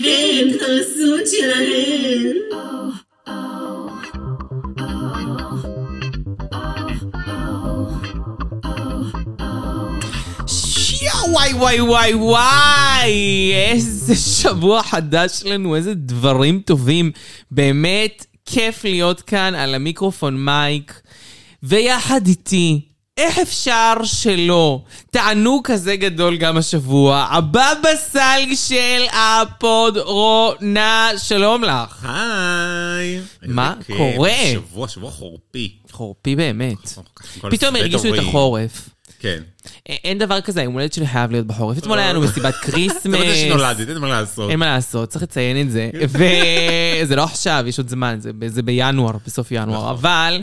הם חסות שלהם. וואי וואי וואי וואי, איזה שבוע חדש לנו, איזה דברים טובים. באמת, כיף להיות כאן על המיקרופון מייק, ויחד איתי, איך אפשר שלא? תענוג כזה גדול גם השבוע. הבבא סאלג של הפוד רונה, שלום לך. היי. מה איזה כיף. קורה? שבוע, שבוע חורפי. חורפי באמת. כל פתאום הרגישו את. החורף. כן. א- אין דבר כזה, היום הולדת שלי חייב להיות בחורף. אתמול היה לנו מסיבת זה כריסמס. מתי שנולדת, אין מה לעשות. אין מה לעשות, צריך לציין את זה. וזה לא עכשיו, יש עוד זמן, זה, ב- זה בינואר, בסוף ינואר. נכון. אבל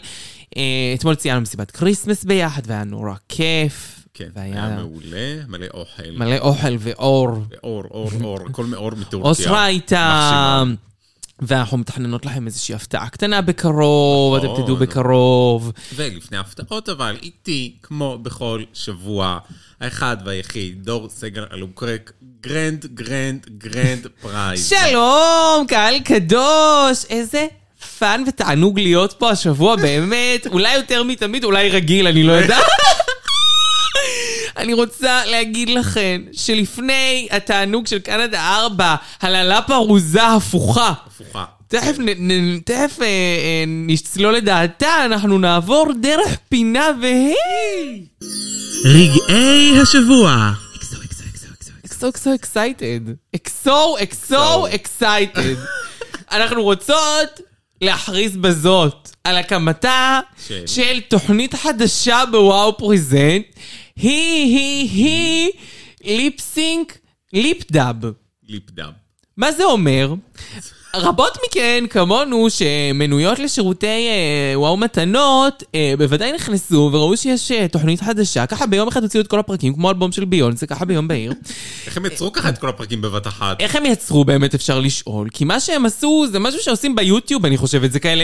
אתמול ציינו מסיבת כריסמס ביחד, והיה נורא כיף. כן, והיה היה מעולה, מלא אוכל. מלא אוכל ואור. אור, אור, אור, הכל מאור מטורקיה. אוסרה הייתה... ואנחנו מתכננות לכם איזושהי הפתעה קטנה בקרוב, אתם נכון. תדעו בקרוב. ולפני הפתעות, אבל איתי, כמו בכל שבוע, האחד והיחיד, דור סגל אלוקרק, גרנד, גרנד, גרנד פרייז. שלום, קהל קדוש, איזה fun ותענוג להיות פה השבוע, באמת, אולי יותר מתמיד, אולי רגיל, אני לא יודעת. אני רוצה להגיד לכם שלפני התענוג של קנדה 4, להלה פרוזה הפוכה. הפוכה. תכף, נ, נ, תכף אה, אה, נצלול לדעתה, אנחנו נעבור דרך פינה והיא... רגעי השבוע. so so excited. אקסו, אקסו, excited. אנחנו רוצות להכריז בזאת על הקמתה של? של תוכנית חדשה בוואו פריזנט. היא, היא, היא, ליפסינק, ליפ דאב. ליפ דאב. מה זה אומר? רבות מכן, כמונו, שמנויות לשירותי אה, וואו מתנות, אה, בוודאי נכנסו וראו שיש אה, תוכנית חדשה. ככה ביום אחד הוציאו את כל הפרקים, כמו אלבום של ביונסה, ככה ביום בהיר. איך הם יצרו ככה את כל הפרקים בבת אחת? איך הם יצרו באמת אפשר לשאול? כי מה שהם עשו זה משהו שעושים ביוטיוב, אני חושבת, זה כאלה...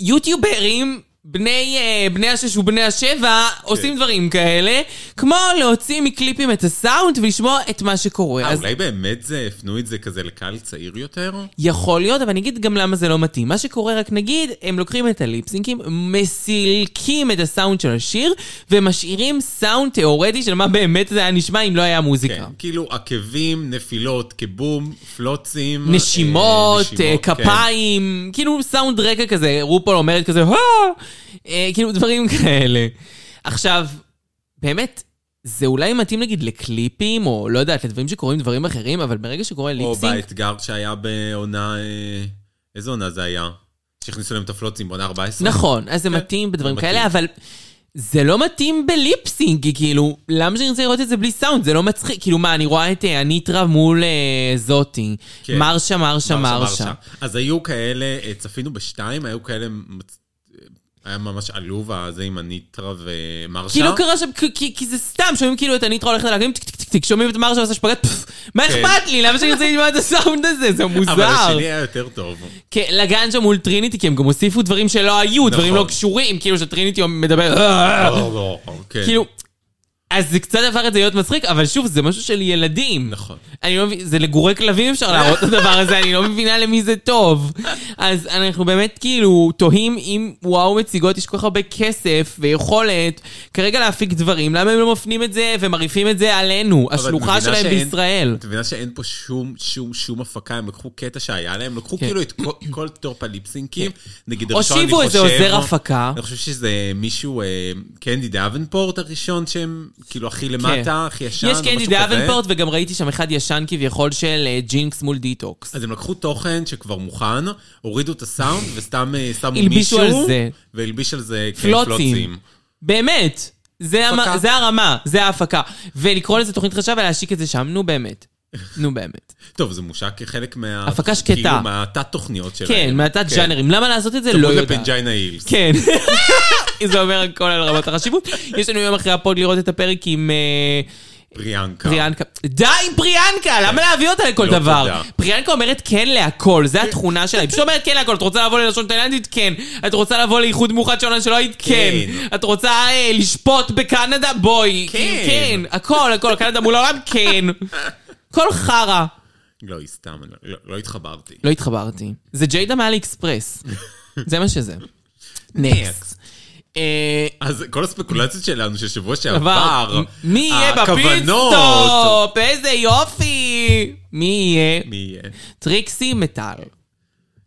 יוטיוברים... בני, אה, בני השש ובני השבע עושים דברים כאלה, כמו להוציא מקליפים את הסאונד ולשמוע את מה שקורה. אה, אז אולי באמת זה, הפנו את זה כזה לקהל צעיר יותר? יכול להיות, אבל אני אגיד גם למה זה לא מתאים. מה שקורה, רק נגיד, הם לוקחים את הליפסינקים, מסילקים את הסאונד של השיר, ומשאירים סאונד תיאורטי של מה באמת זה היה נשמע אם לא היה מוזיקה. כן, כאילו עקבים, נפילות, כבום, פלוצים. נשימות, אה, אה, נשימות, כן. כפיים, כאילו סאונד רקע כזה, רופול אומרת כזה, "אה!" אה, כאילו דברים כאלה. עכשיו, באמת, זה אולי מתאים נגיד לקליפים, או לא יודעת, לדברים שקורים דברים אחרים, אבל ברגע שקורה או ליפסינק, באתגר שהיה בעונה... אה, איזה עונה זה היה? שהכניסו להם את הפלוצים בעונה 14? נכון, אז זה כן, מתאים בדברים כאלה. אבל זה לא מתאים בליפסינק, כי כאילו, למה שאני רוצה לראות את זה בלי סאונד? זה לא מצחיק. כאילו, מה, אני רואה את אה, אניטרה מול אה, ג'וסי. כן. מרשה, מרשה, מרשה. אז היו כאלה, אה, צפינו בשתיים, היו כאלה... היה ממש עלוב הזה עם אניטרה ומרשה. כי לא קרה שם, כי- זה סתם, שומעים כאילו את אניטרה הולכת להגים, טיק טיק טיק טיק, שומעים את מרשה עושה שפגאט, מה כן. אכפת לי? למה שאני רוצה לשמוע את הסאונד הזה? זה אבל מוזר. השני היה יותר טוב. כן, לגן שם מול טריניטי, כי הם גם הוסיפו דברים שלא היו, דברים נכון. לא קשורים, כאילו שטריניטי מדבר, "אה". לא, לא, כן. כאילו, אז זה קצת הפך את זה להיות מצחיק, אבל שוב, זה משהו של ילדים. נכון. אני לא מבין, זה לגורי כלבים אפשר להראות את הדבר הזה, אני לא מבינה למי זה טוב. אז אנחנו באמת כאילו תוהים אם וואו מציגות יש כל כך הרבה כסף ויכולת כרגע להפיק דברים, למה הם לא מפנים את זה ומרעיפים את זה עלינו, השלוחה שלהם שאין- בישראל. את מבינה שאין פה שום, שום, שום הפקה, הם לקחו קטע שהיה להם, לקחו כן. כאילו את כל, כל top הליפסינקים, נגיד הראשון אני הושיבו חושב... איזה עוזר הפקה. אני חושב שזה מישהו, אה, קנדי דאבנפורט הראשון, שהם כאילו הכי כן. למטה, הכי ישן, יש קנדי כזה. דאבנפורט וגם ראיתי שם אחד ישן כביכול של אה, ג'ינקס מול דיטוקס. אז הם לקחו תוכן שכבר מוכן, הורידו את הסאונד וסתם אה, שמו הלבישו מישהו, על זה. והלביש על זה כן, פלוצים. באמת. זה, המ... הפקה. זה הרמה, זה ההפקה. ולקרוא לזה תוכנית חדשה ולהשיק את זה שם, נו באמת. נו באמת. טוב, זה מושק כחלק מה... הפקה שקטה. כאילו מהתת תוכניות שלהם. כן, מהתת ג'אנרים. למה לעשות את זה? לא יודעת. לפנג'יינה הילס. כן. זה אומר הכל על רמת החשיבות. יש לנו יום אחרי הפוד לראות את הפרק עם אה, פריאנקה. פריאנקה. די עם פריאנקה! למה להביא אותה לכל לא, דבר? תודה. פריאנקה אומרת כן להכל, זה התכונה שלה. היא פשוט אומרת כן להכל. את רוצה לבוא ללשון תאילנדית? כן. את רוצה לבוא לאיחוד מאוחד של עונה שלא היית? כן. כן. את רוצה אה, לשפוט בקנדה? בואי. כן. כאילו, כן. הכל, הכל. קנדה מול העולם? כן. כל חרא. לא, היא סתם, לא- לא התחברתי. לא התחברתי. זה ג'יידה מעלי אקספרס. זה מה שזה. next. אה, אז כל הספקולציות שלנו של שבוע עבר. שעבר, מי יהיה ב pit stop? איזה יופי! מי יהיה? מי יהיה? טריקסי מטל.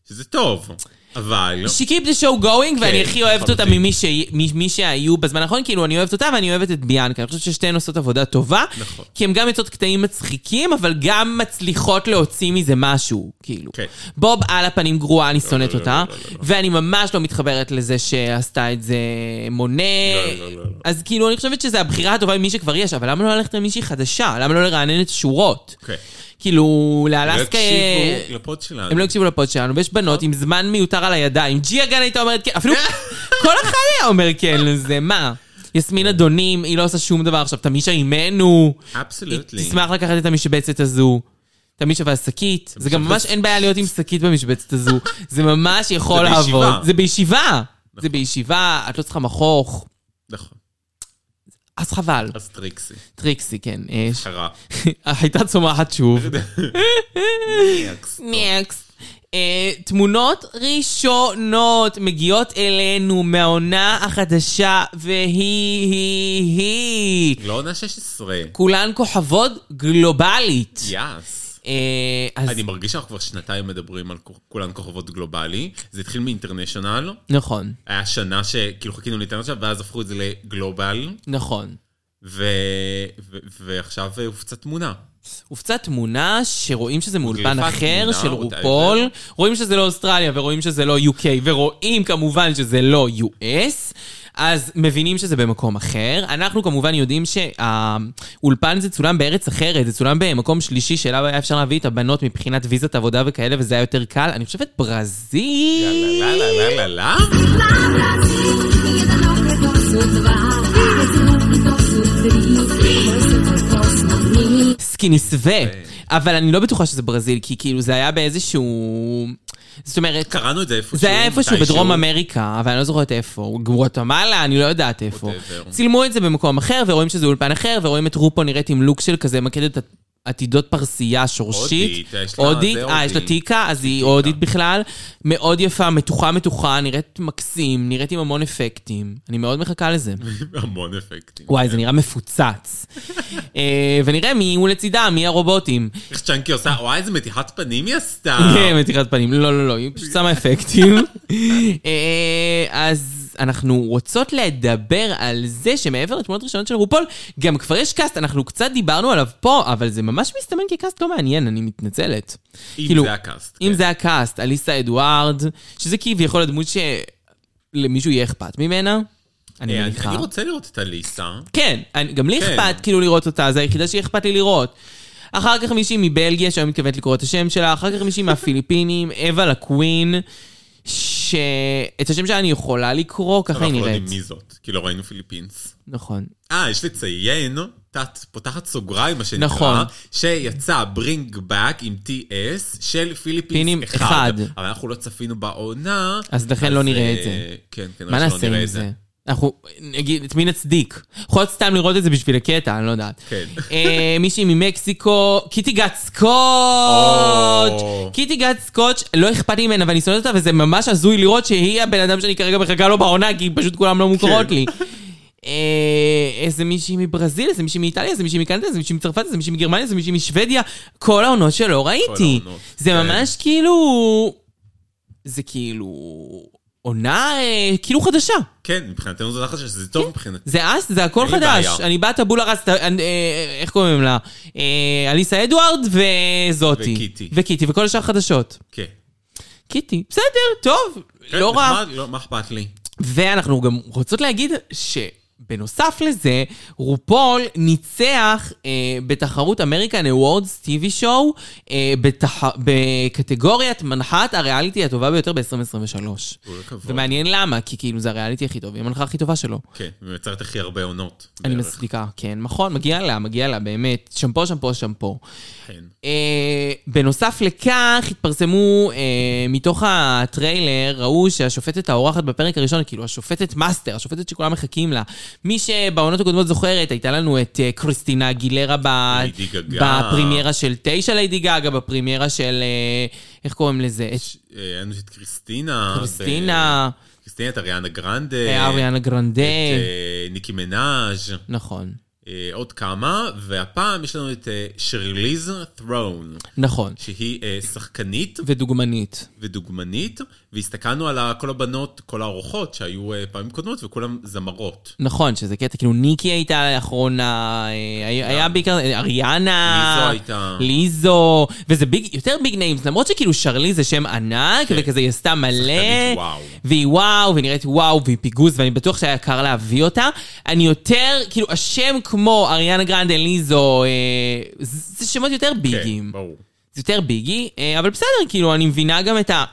שזה טוב, אבל... She keep the show going, ואני הכי אוהבת אותה. ממי ש- ממי שהיו בזמן האחרון, כאילו אני אוהבת אותה ואני אוהבת את ביאנקה. אני חושבת ששתיהן עושות עבודה טובה. נכון. כי הן גם יוצאות קטעים מצחיקים, אבל גם מצליחות להוציא מזה משהו, כאילו. כן. בוב על הפנים גרועה, אני שונאת לא, אותה. לא, לא, לא, לא. ואני ממש לא מתחברת לזה שעשתה את זה מונה. לא, לא, לא, לא. אז כאילו, אני חושבת שזו הבחירה הטובה ממי שכבר יש, אבל למה לא ללכת למישהי חדשה? למה לא לרענן את השורות? אוקיי. כאילו, לא לאלסקה... יקשיבו לפוד שלנו. הם לא הקשיבו לפוד שלנו, ויש בנות עם זמן מיותר על הידיים. ג'יה גן הייתה אומרת כן, אפילו כל אחד היה אומר כן לזה, מה? יסמין אדונים, היא לא עושה שום דבר עכשיו, תמישה אימנו. היא אבסולוטלי. תשמח לקחת את המשבצת הזו. תמישה והשקית. זה גם ממש אין בעיה להיות עם שקית במשבצת הזו. זה ממש יכול לעבוד. זה בישיבה. זה בישיבה, את לא צריכה מכוך. נכון. אז חבל. אז טריקסי. טריקסי, כן. אה, חרא. הייתה צומחת שוב. next. Uh, תמונות ראשונות מגיעות אלינו מהעונה החדשה, והיא, היא, היא. לא עונה 16. כולן כוכבות גלובלית. yes. Uh, אז אני מרגיש שאנחנו כבר שנתיים מדברים על כולן כוכבות גלובלי. זה התחיל מ international. נכון, היה שנה שכאילו חיכינו ל international, ואז הפכו את זה ל global. נכון. ו... ו... ועכשיו אה, הופצה תמונה. הופצה תמונה שרואים שזה מאולפן אחר תמונה, של whatever. רופול, רואים שזה לא אוסטרליה ורואים שזה לא UK, ורואים כמובן שזה לא US, אז מבינים שזה במקום אחר. אנחנו כמובן יודעים שהאולפן זה צולם בארץ אחרת, זה צולם במקום שלישי שאליו היה אפשר להביא את הבנות מבחינת ויזת עבודה וכאלה, וזה היה יותר קל. אני חושבת ברזיל. יאללה, לא, לא, לא, לא, לא. סקיני סווה. אבל אני לא בטוחה שזה ברזיל, כי כאילו זה היה באיזשהו... זאת אומרת... קראנו את זה איפשהו. זה היה איפשהו. בדרום אמריקה, אבל אני לא זוכרת איפה. גואטמלה, אני לא יודעת איפה. Whatever. צילמו את זה במקום אחר, ורואים שזה אולפן אחר, ורואים את רופו נראית עם לוק של כזה מקדת עתידות פרסייה שורשית. הודית, יש לה- אה, יש לה הודית. טיקה, אז היא הודית בכלל. מאוד יפה, מתוחה מתוחה, נראית מקסים, נראית עם המון אפקטים. אני מאוד מחכה לזה. המון אפקטים. וואי, זה נראה מפוצץ. אה, ונראה מי הוא לצידה, מי הרובוטים. איך צ'אקי עושה, וואי, איזה מתיחת פנים היא עשתה. כן, מתיחת פנים. לא, לא, לא, היא פשוט שמה אפקטים. אה, אז אנחנו רוצות לדבר על זה שמעבר לתמונות ראשונות של רופול, גם כבר יש cast, אנחנו קצת דיברנו עליו פה, אבל זה ממש מסתמן כ cast לא מעניין, אני מתנצלת. אם כאילו, זה ה cast. אם כן. זה ה cast, אליסה אדוארדס, שזה כביכול הדמות שלמישהו יהיה אכפת ממנה. אני אה, מניחה. אני רוצה לראות את אליסה. כן, אני, גם לי כן. אכפת כאילו לראות אותה, זה היחידה שאכפת לי לראות. אחר כך מישהי מבלגיה, שהיום מתכוונת לקרוא את השם שלה, אחר כך מישהי מהפיליפינים, אווה לקווין, שאת השם שלה אני יכולה לקרוא, ככה היא אנחנו לא נראית. יודעים מי זאת, כי לא ראינו פיליפינס. נכון. אה, יש לציין, תת, פותחת סוגריים, מה שנקרא, נכון. שיצא ברינג בק עם TS של פיליפינס אחד. אחד. אבל אנחנו לא צפינו בעונה. אז לכן לא נראה את אה, זה. כן, כן, מה נעשה נראה עם את זה? אנחנו, נגיד, את מי נצדיק? יכולות סתם לראות את זה בשביל הקטע, אני לא יודעת. כן. אה, מישהי ממקסיקו, קיטי סקוץ'! או. קיטי גת סקוץ', לא אכפת לי ממנה ואני שונאת אותה, וזה ממש הזוי לראות שהיא הבן אדם שאני כרגע מחכה לו בעונה, כי פשוט כולם לא מוכרות כן. לי. אה, איזה מישהי מברזיל, איזה מישהי מאיטליה, איזה מישהי מקנדה, איזה מישהי מצרפת, איזה מישהי מגרמניה, איזה מישהי משוודיה, כל העונות שלא ראיתי. זה כן. ממש כאילו... זה כאילו... עונה אה, כאילו חדשה. כן, מבחינתנו זה אחלה שזה טוב מבחינתי. yes, זה הכל אין לי חדש. בעיה. אני באה טאבולה ראסה, אה, אה, איך קוראים לה? אה, אליסה אדוארדס וזאתי. וקיטי. וקיטי, וכל השאר חדשות. כן. קיטי, בסדר, טוב, כן, לא רע. נחמד, לא, מה אכפת לי? ואנחנו גם רוצות להגיד שבנוסף לזה, רופול ניצח אה, בתחרות American Awards TV show אה, בתח... בקטגוריית מנחת הריאליטי הטובה ביותר ב-2023. כל הכבוד. ומעניין למה, כי כאילו זה הריאליטי הכי טוב, היא המנחה הכי טובה שלו. כן, ומייצרת הכי הרבה עונות. אני בערך. מצדיקה, כן, נכון, מגיע לה, מגיע לה, באמת. שמפו, שמפו, שמפו. כן. אה, ובנוסף לכך, התפרסמו, אה, מתוך הטריילר, ראו שהשופטת האורחת בפרק הראשון, כאילו השופטת master, השופטת שכולם מחכים לה. מי שבעונות הקודמות זוכרת, הייתה לנו את אה, כריסטינה אגילרה ב... בפרימיירה של תשע ליידי גגה, בפרימיירה של... אה, איך קוראים לזה? את אה, היה לנו את קריסטינה. קריסטינה, ב- קריסטינה, את אריאנה גרנדה. אריאנה גרנדה. את ניקי מנאז'. נכון. עוד כמה, והפעם יש לנו את שרליז ת'רון, נכון. שהיא שחקנית ודוגמנית. ודוגמנית, והסתכלנו על כל הבנות, כל האורחות שהיו אה, פעמים קודמות, וכולם זמרות. נכון, שזה קטע, כאילו ניקי הייתה לאחרונה, אה, היה, בעיקר אריאנה, ליזו הייתה. ליזו, וזה big, יותר big names, למרות שכאילו שרליז זה שם ענק, כן. וכזה היא עשתה מלא, וואו. והיא וואו, והיא נראית וואו, והיא פיגוז, ואני בטוח שהיה יקר להביא אותה. אני יותר, כאילו, השם כמו אריאנה גרנדה, ליזו, אה, זה זה שמות יותר big ים. כן, ברור. זה יותר big י, אה, אבל בסדר, כאילו, אני מבינה גם את ה...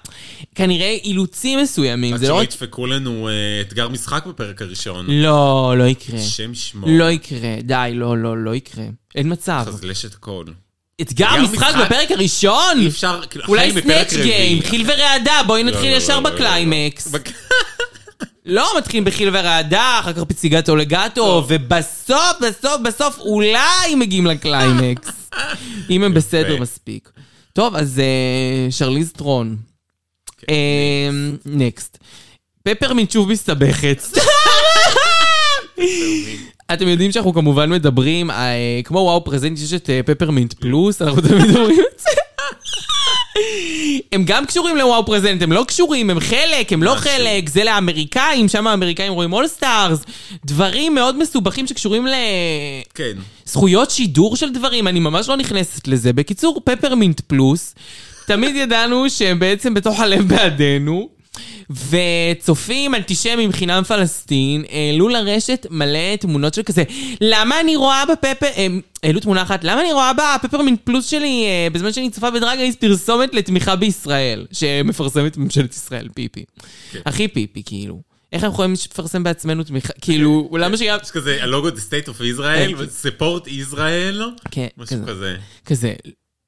כנראה אילוצים מסוימים, עד זה לא שלא רק... ידפקו לנו אה, אתגר משחק בפרק הראשון. לא, לא יקרה. שם שמו. לא יקרה, די, לא, לא, לא יקרה. אין מצב. חזלש את הכל. אתגר משחק? בפרק הראשון? אי אפשר, כאילו, אולי סנאצ' גיים. חיל ורעדה, בואי לא, נתחיל לא, ישר לא. בקליימקס. בק- לא, מתחילים בחיל ורעדה, אחר כך פציגטו לגטו, ובסוף, בסוף, בסוף, אולי מגיעים לקליימקס. אם הם בסדר מספיק. טוב, אז אה, שרליז ת'רון. next. פפרמינט שוב מסתבכת. אתם יודעים שאנחנו כמובן מדברים, אה, כמו WOW Presents, יש את אה, פפרמינט פלוס, אנחנו תמיד אומרים את זה. הם גם קשורים ל WOW Presents, הם לא קשורים, הם חלק, הם לא משהו. חלק, זה לאמריקאים, שם האמריקאים רואים All Stars, דברים מאוד מסובכים שקשורים כן. לזכויות שידור של דברים, אני ממש לא נכנסת לזה. בקיצור, פפרמינט פלוס, תמיד ידענו שהם בעצם בתוך הלב בעדינו. וצופים אנטישמים חינם פלסטין העלו לרשת מלא תמונות של כזה למה אני רואה בפפר... הם העלו תמונה אחת למה אני רואה בפפרמינט פלוס שלי אה, בזמן שאני צופה בדרג רייס פרסומת לתמיכה בישראל שמפרסמת ממשלת ישראל פיפי. הכי פיפי כאילו. איך אנחנו יכולים לפרסם בעצמנו תמיכה כאילו למה שגם יש כזה הלוגו The State of Israel, ו-Support Israel, כן, משהו כזה. כזה.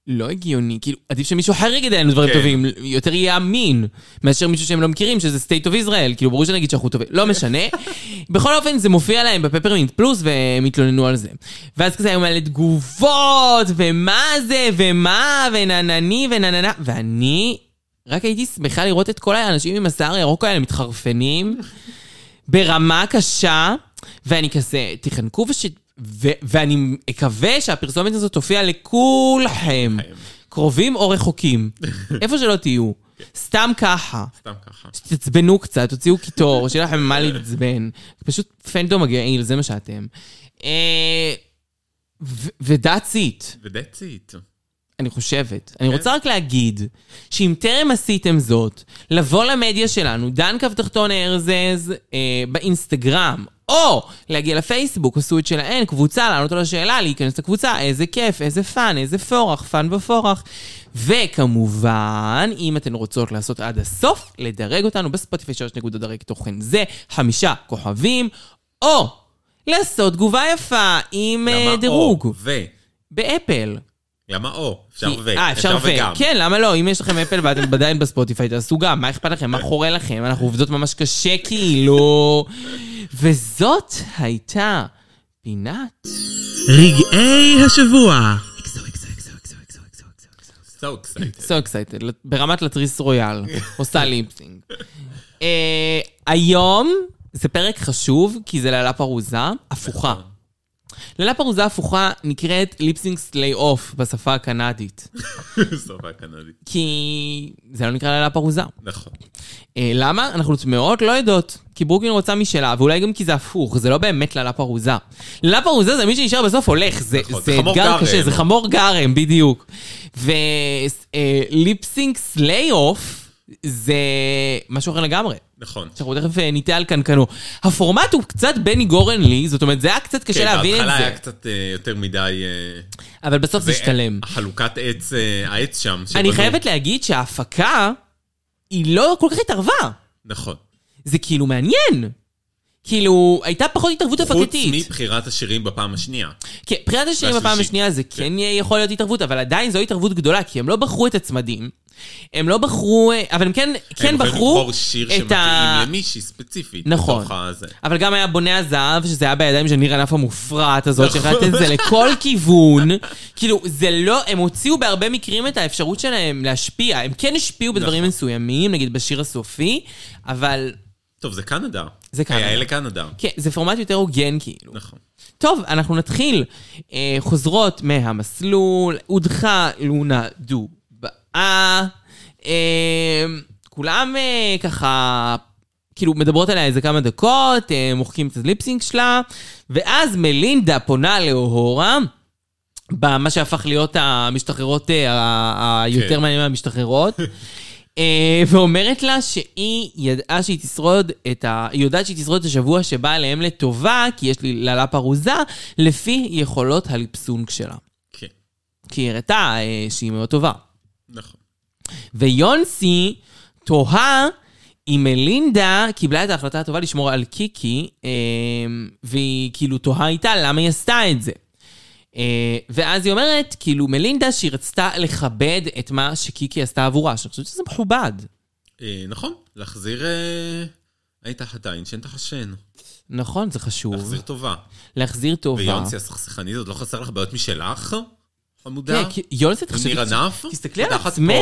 לא הגיוני, כאילו, עדיף שמישהו אחר יגיד עלינו דברים כן. טובים, יותר יהיה אמין, מאשר מישהו שהם לא מכירים, שזה state of Israel, כאילו, ברור שנגיד שאנחנו טובים, לא משנה. בכל אופן, זה מופיע להם בפפרמינט פלוס, והם התלוננו על זה. ואז כזה היו מלא תגובות, ומה זה, ומה, וננני, ונננה, ואני רק הייתי שמחה לראות את כל האנשים עם השיער הירוק האלה מתחרפנים, ברמה קשה, ואני כזה, תחנקו וש... ו- ואני מקווה שהפרסומת הזאת תופיע לכולכם, קרובים או רחוקים, איפה שלא תהיו, סתם ככה. סתם ככה. תתעצבנו קצת, תוציאו קיטור, שיהיה לכם מה להתעצבן. פשוט פנדום מגעיל, זה מה שאתם. אה, ו-that's it. ו-that's it. אני חושבת. אני רוצה רק להגיד, שאם טרם עשיתם זאת, לבוא למדיה שלנו, דן קו תחתון ארזז אה, באינסטגרם, או להגיע לפייסבוק, עשו את שלהן, קבוצה, לענות על השאלה, להיכנס לקבוצה, איזה כיף, איזה פאן, איזה פורח, פאן ופורח. וכמובן, אם אתן רוצות לעשות עד הסוף, לדרג אותנו בספוטיפיי שלוש נקודות דרג תוכן זה, חמישה כוכבים, או לעשות תגובה יפה עם אה, למה דירוג או? ו. באפל. למה או? אפשר ו. אה, אפשר ו. וגם. כן, למה לא? אם יש לכם אפל ואתם עדיין בספוטיפיי, תעשו גם. מה אכפת לכם? מה חורה לכם? אנחנו עובדות ממש קשה, כאילו. וזאת הייתה פינת... רגעי השבוע. So excited. So excited, ברמת לטריס רויאל, עושה ליפסינג. אה, היום זה פרק חשוב, כי זה לילה פרוזה, הפוכה. לילה פרוזה הפוכה נקראת Lip Sync Slay Off בשפה הקנדית. שפה קנדית. כי זה לא נקרא לילה פרוזה. נכון. אה, למה? אנחנו תמהות לא יודעות. כי ברוקלין רוצה משלה, ואולי גם כי זה הפוך, זה לא באמת לילה פרוזה. לילה פרוזה זה מי שנשאר בסוף הולך, זה, נכון, זה זה חמור אתגר גרם. קשה, זה חמור גרם, בדיוק. ו Lip Sync Slay Off זה משהו אחר לגמרי. נכון. שאנחנו תכף אה, ניטה על קנקנו. הפורמט הוא קצת בני גורן לי, זאת אומרת, זה היה קצת קשה כן, להבין את בהתחלה זה. היה קצת אה, יותר מדי... אה, אבל בסוף זה השתלם. החלוקת עץ, אה, העץ שם. אני שבנו. חייבת להגיד שההפקה, היא לא כל כך התערבה. נכון. זה כאילו מעניין. כאילו, הייתה פחות התערבות חוץ הפקתית. מבחירת השירים בפעם השנייה. כן, בחירת השירים בפעם. השנייה זה כן יכול להיות התערבות, אבל עדיין זו התערבות גדולה, כי הם לא בחרו את הצמדים. הם לא בחרו, אבל הם כן, כן הם יכולים בחרו לבחור שיר את שמתאים ה... למישהי ספציפית. נכון. אבל גם היה בונה הזהב, שזה היה בידיים של ניר ענף המופרעת הזאת, נכון. לתת את זה לכל כיוון. כאילו, זה לא, הם הוציאו בהרבה מקרים את האפשרות שלהם להשפיע. הם כן השפיעו בדברים נכון. מסוימים, נגיד בשיר הסופי, אבל טוב, זה קנדה. זה קנדה. היה לקנדה. כן, זה פורמט יותר הוגן כאילו. נכון. טוב, אנחנו נתחיל. אה, חוזרות מהמסלול, הודחה לונה דובאה. אה, כולם אה, ככה, כאילו, מדברות עליה איזה כמה דקות, אה, מוחקים את הליפסינג שלה, ואז מלינדה פונה לאוהורה. במה שהפך להיות המשתחררות, היותר כן. מעניינים מהמשתחררות. אה, ואומרת לה שהיא ידעה שהיא תשרוד את ה... היא יודעת שהיא תשרוד את השבוע שבא עליהם לטובה, כי יש לי ללה פרוזה, לפי יכולות הליפסונג שלה. כן. כי היא הראתה אה, שהיא מאוד טובה. נכון. ויונסי תוהה אם מלינדה קיבלה את ההחלטה הטובה לשמור על קיקי, אה, והיא כאילו תוהה איתה למה היא עשתה את זה. אה, ואז היא אומרת, כאילו, מלינדה שהיא רצתה לכבד את מה שקיקי עשתה עבורה, שאני חושבת שזה מכובד. אה, נכון, להחזיר... אה, היית עדיין שאין תחשן. נכון, זה חשוב. להחזיר טובה. להחזיר טובה. ויונסי הסכסכנית, עוד לא חסר לך בעיות משלך? חמודה? כן, כי יונסי, תחשבי... ניר ענף? תסתכלי על עצמך.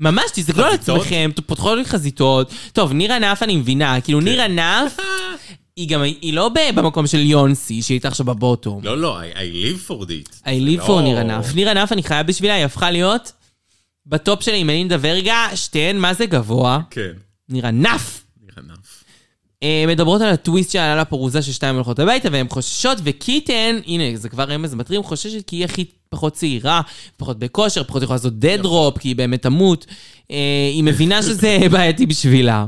ממש, תסתכלו על? עצמכם, פותחו לי חזיתות. טוב, ניר ענף אני מבינה, כאילו ניר ענף, היא גם, היא לא במקום של יונסי, שהיא הייתה עכשיו בבוטום. לא, לא, I I live for it. I live לא- for ניר ענף. ניר ענף, אני חייב בשבילה, היא הפכה להיות בטופ שלי עם מלינדה ורגה, שתיהן, מה זה גבוה? כן, ניר ענף. ניר ענף. אה, מדברות על הטוויסט שעלה לפרוזה של שתיים הולכות הביתה, והן חוששות, וקיטן, הנה, זה כבר רמז מטרים, חוששת כי היא הכי פחות צעירה, פחות בכושר, פחות יכולה לעשות dead drop, כי היא באמת תמות. אה, היא מבינה שזה בעייתי בשבילה.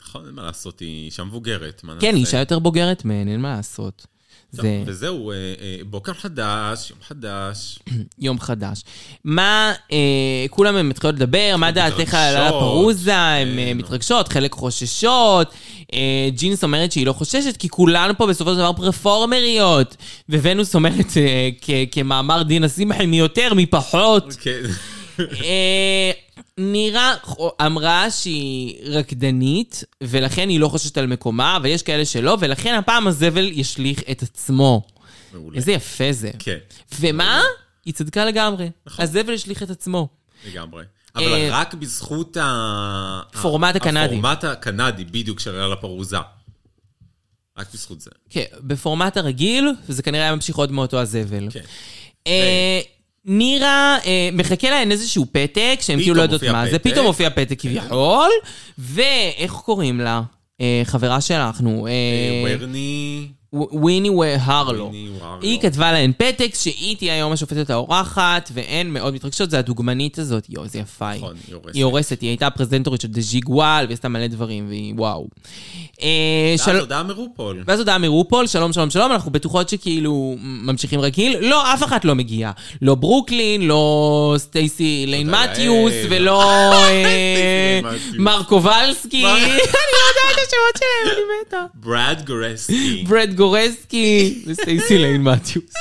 נכון, אין מה לעשות, היא אישה מבוגרת. כן, היא? אישה יותר בוגרת מהן, אין מה לעשות. זה וזהו, אה, אה, בוקר חדש, יום חדש. יום חדש. מה, אה, כולם הם מתחילות לדבר, מה דעתך על הפרוזה, הן אה, כן. מתרגשות, חלק חוששות. אה, ג'ינס אומרת שהיא לא חוששת, כי כולנו פה בסופו של דבר פרפורמריות. וונוס אומרת, אה, כמאמר דינה שמחי, מי יותר, מי פחות. כן. אה, נירה אמרה שהיא רקדנית, ולכן היא לא חוששת על מקומה, אבל יש כאלה שלא, ולכן הפעם הזבל ישליך את עצמו. מעולה. איזה יפה זה. כן, ומה? היא צדקה לגמרי. נכון. הזבל השליך את עצמו. לגמרי. אה, אבל רק בזכות ה... פורמט הקנדי. הפורמט הקנדי, בדיוק, שעלה לפרוזה. רק בזכות זה. כן, בפורמט הרגיל, וזה כנראה היה ממשיך עוד מאותו הזבל. כן. נירה, אה, מחכה להן איזשהו פתק, שהן כאילו לא יודעות מה זה. פתאום מופיע פתק כביכול, ואיך קוראים לה? אה, חברה שלנו, אה, וויני... וויני הארלו. וויני הארלו. היא כתבה להן פתק שהיא תהיה היום השופטת האורחת, והן מאוד מתרגשות, זה הדוגמנית הזאת, יואו, איזה יפה היא. נכון, היא הורסת. היא הורסת, היא הייתה הפרזנטורית של Desigual, והיא עשתה מלא דברים, והיא וואו. אה, ואז הודעה מרופול. ואז הודעה מרופול, שלום, שלום, שלום, אנחנו בטוחות שכאילו ממשיכים רגיל. לא, אף אחת לא מגיעה. לא ברוקלין, לא סטייסי ליין מתיוס. ולא אה, סטייסי ליין מתיוס. מר קובלסקי. מה? אני לא יודעת את השמות שלהם, אני מתה. ברד גורסקי. ברד גורסקי וסטייסי ליין מתיוס.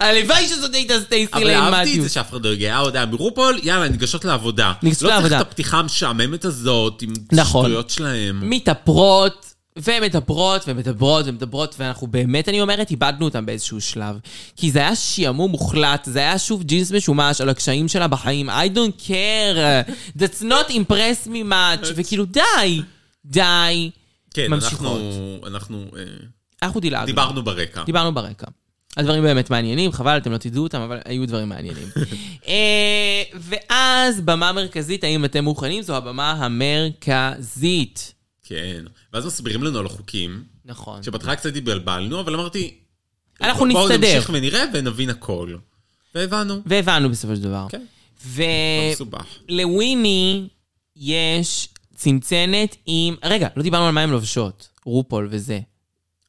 הלוואי שזאת הייתה סטייסי אבל ליין אהבתי את זה מתיוס. שאף אחד לא הגיע, ההודעה מרופול, יאללה, ניגשות לעבודה. ניגשות לא לעבודה. צריך את הפתיחה המשעממת הזאת, עם נכון. שטויות שלהם. מתאפרות. ומדברות ומדברות ומדברות, ואנחנו באמת, אני אומרת, איבדנו אותם באיזשהו שלב. כי זה היה שעמום מוחלט, זה היה שוב ג'ינס משומש על הקשיים שלה בחיים. I don't care, that's not impress me much, וכאילו די, די. כן, ממשיכות. אנחנו, אנחנו אה, אנחנו דילגנו. דיברנו ברקע. דיברנו ברקע. הדברים באמת מעניינים, חבל, אתם לא תדעו אותם, אבל היו דברים מעניינים. אה, ואז, במה מרכזית, האם אתם מוכנים? זו הבמה המרכזית. כן. ואז מסבירים לנו על החוקים, נכון. שבהתחלה קצת התבלבלנו, אבל אמרתי... אנחנו בואו נסתדר. נמשיך ונראה ונבין הכל. והבנו. והבנו בסופו של דבר. כן. ו... לא מסובך. לוויני יש צנצנת עם... רגע, לא דיברנו על מה הן לובשות. רופול וזה.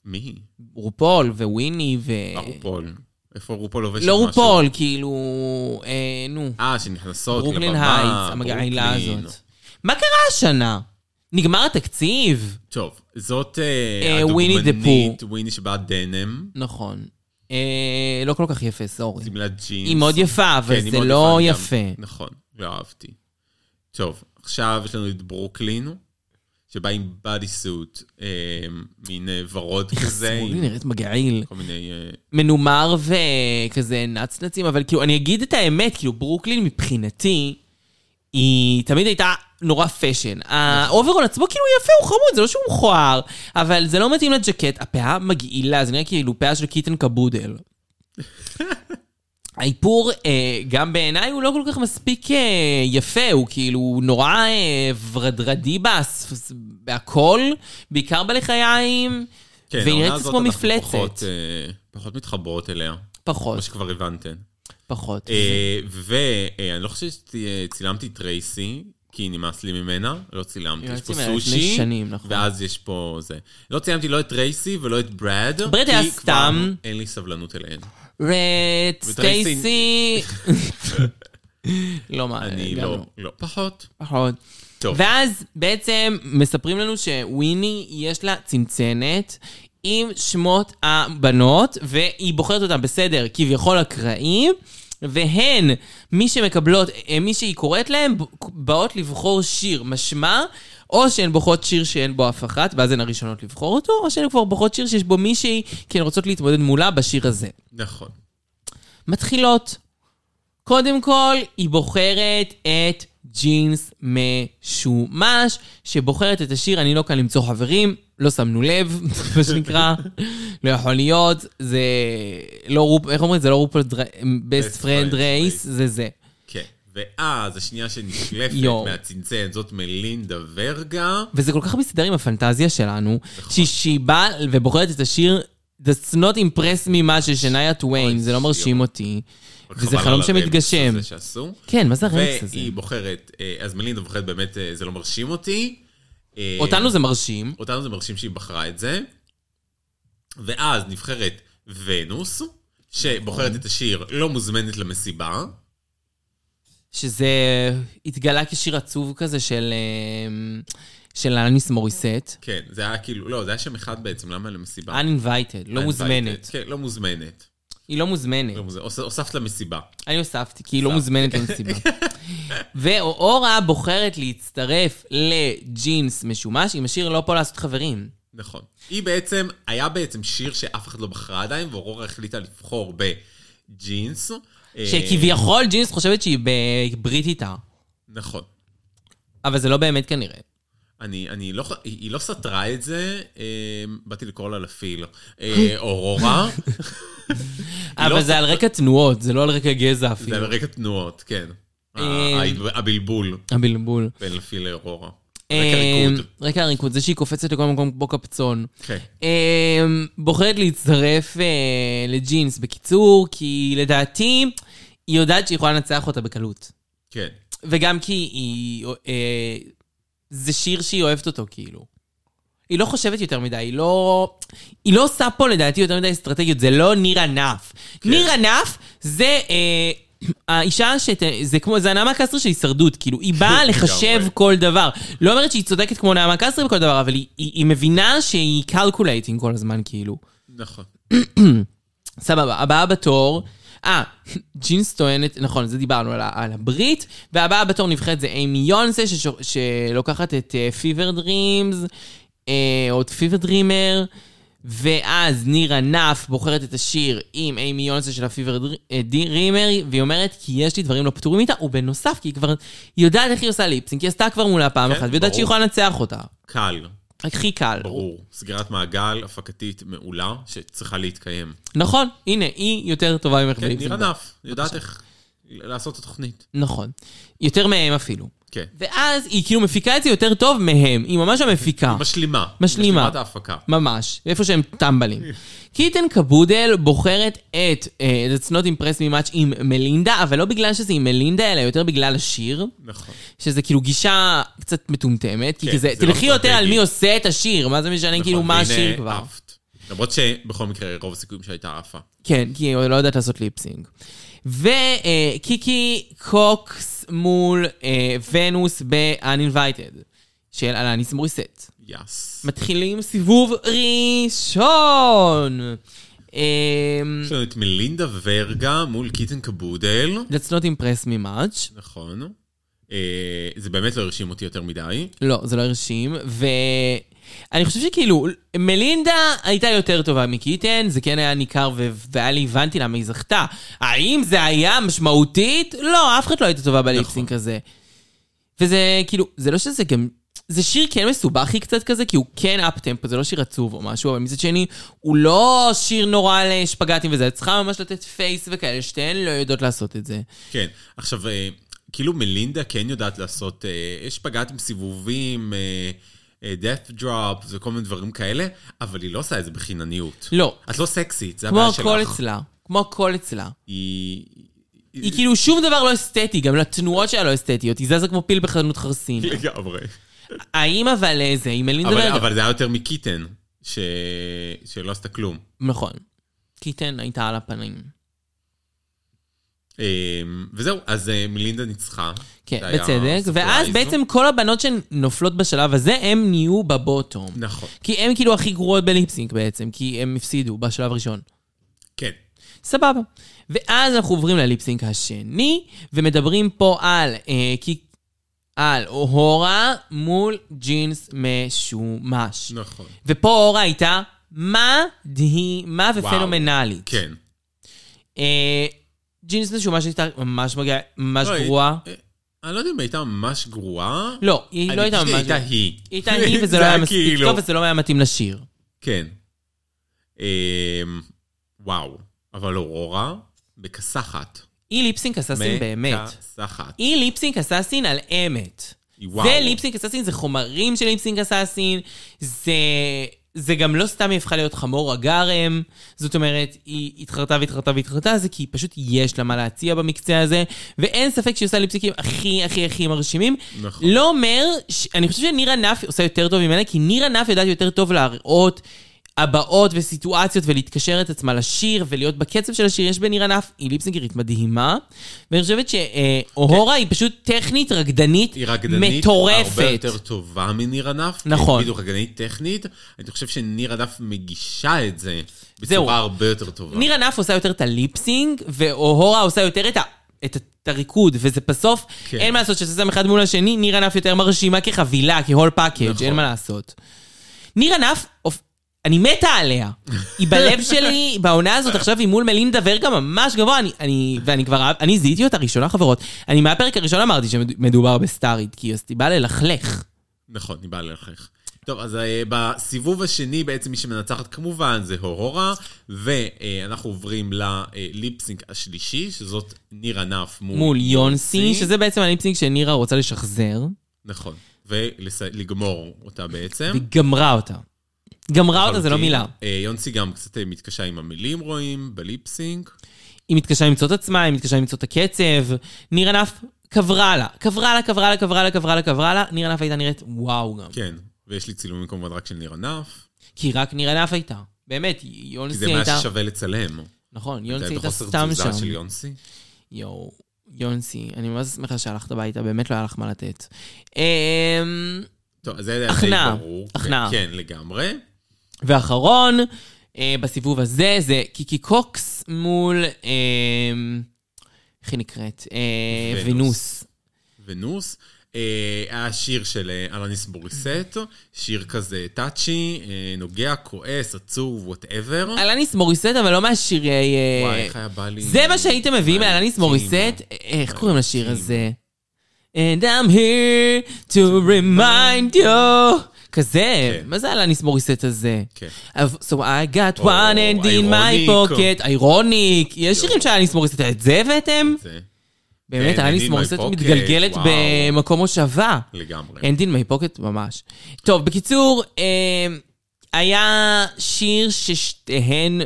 מי? רופול וויני ו... מה רופול? איפה רופול לובש לא משהו? רופול, כאילו... אה, נו. אה, שנכנסות ברוקלין לבמה, הייטס, המגעילה ברוקלין. הזאת. מה קרה השנה? נגמר התקציב. טוב, זאת אה, אה, הדוגמנית, וויני שבאה denim, נכון. אה, לא כל כך יפה, sorry. שמלת ג'ינס. היא מאוד יפה, אבל כן, זה לא יפה. נכון, לא אהבתי. טוב, עכשיו יש לנו את ברוקלין, שבא עם bodysuit, אה, מין אה, ורוד כזה, היא עם נראית מגעיל. כל מיני... אה, מנומר וכזה נצנצים, אבל כאילו, אני אגיד את האמת, כאילו, ברוקלין מבחינתי, היא תמיד הייתה נורא fashion. האוברול עצמו כאילו יפה, הוא חמוד, זה לא שהוא מכוער, אבל זה לא מתאים לג'קט, הפאה מגעילה, זה נראה כאילו פאה של Kitten Kaboodle. האיפור, אה, גם בעיניי, הוא לא כל כך מספיק אה, יפה, הוא כאילו נורא אה, ורדרדי באס, בהכל, בעיקר בלחיים, כן, והיא נראית כמו מפלצת. פחות, פחות מתחברות אליה, פחות, כמו שכבר הבנתם. פחות. ואני לא חושב שצילמתי טרייסי, כי נמאס לי ממנה, לא צילמתי. יש פה סושי, שנים, נכון. ואז יש פה זה. לא צילמתי לא את טרייסי ולא את ברד, ברד היה סתם. אין לי סבלנות אליהן. וטרייסי- סטייסי. לא מה, אני גם לא, לא, פחות. פחות. טוב. ואז בעצם מספרים לנו שוויני יש לה צנצנת עם שמות הבנות, והיא בוחרת אותן בסדר כביכול אקראי, והן, מי שמקבלות, אה, מי שהיא קוראת להן, באות לבחור שיר, משמע, או שהן בוחרות שיר שאין בו אף אחת, ואז הן הראשונות לבחור אותו, או שהן כבר בוחרות שיר שיש בו מישהי, כי הן רוצות להתמודד מולה בשיר הזה. נכון. מתחילות. קודם כל, היא בוחרת את ג'ינס משומש, שבוחרת את השיר "אני לא כאן למצוא חברים", לא שמנו לב, מה שנקרא, לא יכול להיות, זה לא רופ... איך אומרים? זה לא רופול best friend friends race, race. זה זה. כן. ואז השנייה שנשלפת יואו. מהצנצנת זאת מלינדה ורגה. וזה כל כך מסתדר עם הפנטזיה שלנו, שהיא- שהיא באה ובוחרת את השיר That's not impress me much של שניה טוויין, זה לא מרשים. אותי. וזה חבל חלום שמתגשם. כן, מה זה הרמקס הזה? והיא בוחרת, אה, אז מלינדה בוחרת באמת, אה, זה לא מרשים אותי. אה, אותנו זה מרשים. אותנו זה מרשים שהיא בחרה את זה. ואז נבחרת ונוס, שבוחרת את השיר לא מוזמנת למסיבה. שזה התגלה כשיר עצוב כזה של, אה, של אלניס מוריסט. כן, זה היה כאילו, לא, זה היה שם אחד בעצם, למה למסיבה? uninvited, לא מוזמנת. כן, לא מוזמנת. היא לא מוזמנת. לא מוזמנת. הוס- הוספת למסיבה. אני הוספתי, כי היא לא מוזמנת למסיבה. ואורה בוחרת להצטרף לג'ינס משומש עם השיר לא פה לעשות חברים. נכון. היא בעצם, היה בעצם שיר שאף אחד לא בחרה עדיין, ואורורה החליטה לבחור בג'ינס. שכביכול ג'ינס חושבת שהיא בברית איתה. נכון. אבל זה לא באמת כנראה. אני, אני לא, היא היא לא סתרה את זה, אה, באתי לקרוא לה לפיל. אה, אורורה, אבל לא זה על רקע תנועות, זה לא על רקע גזע זה אפילו. על רקע תנועות, כן. אה, הבלבול הבלבול. בין לפיל לאורורה. אה, רקע ריקוד. רקע הריקוד, זה שהיא קופצת לכל מקום כמו קפצון. כן. אה, בוחרת להצטרף לג'ינס בקיצור, כי לדעתי היא יודעת שהיא יכולה לנצח אותה בקלות. כן. וגם כי היא... אה, זה שיר שהיא אוהבת אותו, כאילו. היא לא חושבת יותר מדי, היא לא... היא לא עושה פה לדעתי יותר מדי אסטרטגיות, זה לא ניר ענף. כן. ניר ענף זה... אה, האישה שת... זה כמו, זה הנעמה קסטרי של הישרדות, כאילו, היא באה לחשב. כל דבר. לא אומרת שהיא צודקת כמו נעמה קסטרי בכל דבר, אבל היא, היא, היא מבינה שהיא calculating כל הזמן, כאילו. נכון. סבבה, הבאה בתור, אה, ג'ינס טוענת, נכון, זה דיברנו על, על הברית, והבאה בתור נבחרת זה אימי יונסה, ששו- שלוקחת את Fever Dreams, או את Fever Dreamer, ואז נירה נף בוחרת את השיר עם אימי יונסה של ה Fever Dreamer, והיא אומרת, כי יש לי דברים לא פתורים איתה, ובנוסף, כי היא כבר היא יודעת איך היא עושה ליפסינג, כי היא עשתה כבר מולה פעם כן, אחת, והיא יודעת. שהיא יכולה לנצח אותה. קל, הכי קל. ברור. סגירת מעגל הפקתית מעולה, שצריכה להתקיים. נכון, הנה, היא יותר טובה ממך כן. נירה נף, יודעת איך לעשות את התוכנית. נכון. יותר מהם אפילו. כן. ואז היא כאילו מפיקה את זה יותר טוב מהם. היא ממש המפיקה. משלימה. משלימה. משלימת ההפקה. ממש. איפה שהם טמבלים. קיטן קבודל בוחרת את uh, That's Not Impressed Me Much עם מלינדה, אבל לא בגלל שזה עם מלינדה, אלא יותר בגלל השיר. נכון. שזה כאילו גישה קצת מטומטמת. כי כן, כזה, זה לא תלכי יותר על. מי עושה את השיר. מה זה משנה כאילו נכון, מה והנה השיר כבר. עפת. למרות שבכל מקרה רוב הסיכויים שהייתה עפה. כן, כי היא לא יודעת לעשות lip sync. וקיקי קוקס מול אה, ונוס ב-Uninvited. של אלניס מוריסט. יס. מתחילים סיבוב ראשון. אמ, יש לנו את מלינדה ורגה מול קיטן קבודל. Let's not impress me much. נכון. אה, זה באמת לא הרשים אותי יותר מדי. לא, זה לא הרשים, ואני חושב שכאילו, מלינדה הייתה יותר טובה מקיטן, זה כן היה ניכר ו... והיה לי, הבנתי למה היא זכתה. האם זה היה משמעותית? לא, אף אחד לא הייתה טובה בליפסינק הזה. וזה כאילו, זה לא שזה גם... זה שיר כן מסובכי קצת כזה, כי הוא כן אפ-טמפו, זה לא שיר עצוב או משהו, אבל מצד שני, הוא לא שיר נורא לשפגטים וזה, צריכה ממש לתת פייס וכאלה, שתיהן לא יודעות לעשות את זה. כן. עכשיו, אה, כאילו מלינדה כן יודעת לעשות, אה, יש פגעת עם סיבובים, אה, אה, death drop וכל מיני דברים כאלה, אבל היא לא עושה את זה בחינניות. לא. את לא סקסית, זה כמו הבעיה שלך. הכל אצלה. כמו הכל אצלה. היא... היא כאילו שום דבר לא אסתטי, גם לתנועות שלה לא אסתטיות, היא זזה כמו פיל בחנות חרסין. לגמרי. האם אבל זה, היא מלינדה אבל. אבל זה היה יותר מקיטן, ש... שלא עשתה כלום. נכון. קיטן הייתה על הפנים. אה, וזהו, אז אה, מלינדה ניצחה. כן, בצדק. ואז בעצם כל הבנות שנופלות בשלב הזה, הן נהיו בבוטום. נכון. כי הן כאילו הכי גרועות בליפסינק בעצם, כי הן הפסידו בשלב הראשון. כן. סבבה. ואז אנחנו עוברים לליפסינק השני, ומדברים פה על, אה, כי, על הורה מול ג'ינס משומש. נכון. ופה אורה הייתה מדהימה ופנומנלית. כן. אה, ג'ינס משומש הייתה ממש מגיעה, ממש לא, גרועה. אה, אני לא יודע אם הייתה ממש גרועה. לא, היא לא הייתה ממש... הייתה היא. היא הייתה היא, וזה לא היה מספיק כאילו- טוב, וזה לא היה מתאים לשיר. כן. אמ, וואו. אבל אורורה, בכסחת. היא ליפסינק אסאסין באמת. מכסחת. היא ליפסינק אסאסין על אמת. וואו. זה ליפסינק אסאסין, זה חומרים של ליפסינק אסאסין, זה... זה גם לא סתם היא הפכה להיות חמור הגרם, זאת אומרת, היא התחרתה והתחרתה והתחרתה, זה כי פשוט יש לה מה להציע במקצה הזה, ואין ספק שהיא עושה ליפסינקים הכי הכי הכי מרשימים. נכון. לא אומר, ש... אני חושב שנירה נף עושה יותר טוב ממנה, כי נירה נף יודעת יותר טוב להראות הבעות וסיטואציות ולהתקשר את עצמה לשיר ולהיות בקצב של השיר. יש בנירה נף, היא ליפסינגרית מדהימה, ואני חושבת שאוהורה היא פשוט טכנית, רקדנית, היא רקדנית מטורפת. הרבה יותר טובה מנירה נף. נכון. כן, בדיוק רקדנית טכנית. אני חושב שנירה נף מגישה את זה. בצורה הרבה יותר טובה. נירה נף עושה יותר את ה lip sync, ואוהורה עושה יותר את ה... את הריקוד, וזה בסוף, כן. אין מה לעשות שזה שם אחד מול השני, נירה נף יותר מרשימה כחבילה, כ whole package, נכון. אין מה לעשות. נירה נף, אופ- אני מתה עליה. היא בלב שלי, בעונה הזאת עכשיו היא מול מלינדה ורגה ממש גבוה, אני, אני, ואני כבר, אני זיהיתי אותה ראשונה חברות. אני מהפרק הראשון אמרתי שמדובר בסטארית, כי היא באה ללכלך. נכון, היא באה ללכלך. טוב, אז אה, בסיבוב השני בעצם מי שמנצחת כמובן זה הורורה, ואנחנו עוברים לליפסינק השלישי, שזאת נירה נף מול, מול יונסי, שזה בעצם הליפסינג שנירה רוצה לשחזר, נכון, ולגמור אותה בעצם. וגמרה אותה. גמרה אותה זה לא. מילה. אה, יונסי גם קצת אה, מתקשה עם המילים רואים, בליפסינק. היא מתקשה למצוא את עצמה, היא מתקשה למצוא את הקצב. נירה נף קברה לה, קברה לה, קברה לה, קברה לה, קברה לה, קברה לה. נירה נף הייתה נראית וואו גם. כן, ויש לי צילומים כמובן רק של נירה נף, כי רק נירה נף הייתה. באמת, כי יונסי זה מה הייתה... ששווה לצלם. נכון, זה יונסי הייתה בחוסר סתם תזוזה שם. של יונסי. יואו, יונסי, אני ממש שמחה שהלכת הביתה, באמת לא היה לך מה לתת. אמ, טוב, זה היה די ברור. הכנעה. כן, כן, לגמרי. ואחרון, אה, בסיבוב הזה, זה קיקי קוקס מול... אה, איך היא נקראת? אה, ונוס. ונוס. ונוס. אה, היה שיר של אה, אלניס מוריסט, שיר כזה touchy, אה, נוגע, כועס, עצוב, ו whatever. אלניס מוריסט, אבל לא מהשירי... וואי, איך היה בא לי... זה מה שהייתם מביאים מאלניס מוריסט? איך קוראים לשיר הזה? And I'm here to remind you. כזה, כן. מה זה אלניס מוריסט הזה? כן. So I got one and in my pocket, איירוניק, יש שירים של אלניס מוריסט, את זה הבאתם? באמת, in my מוריסט pocket, מתגלגלת. במקום מושבה. לגמרי. אין דין מי פוקט ממש. טוב, בקיצור, אה, היה שיר ששתיהן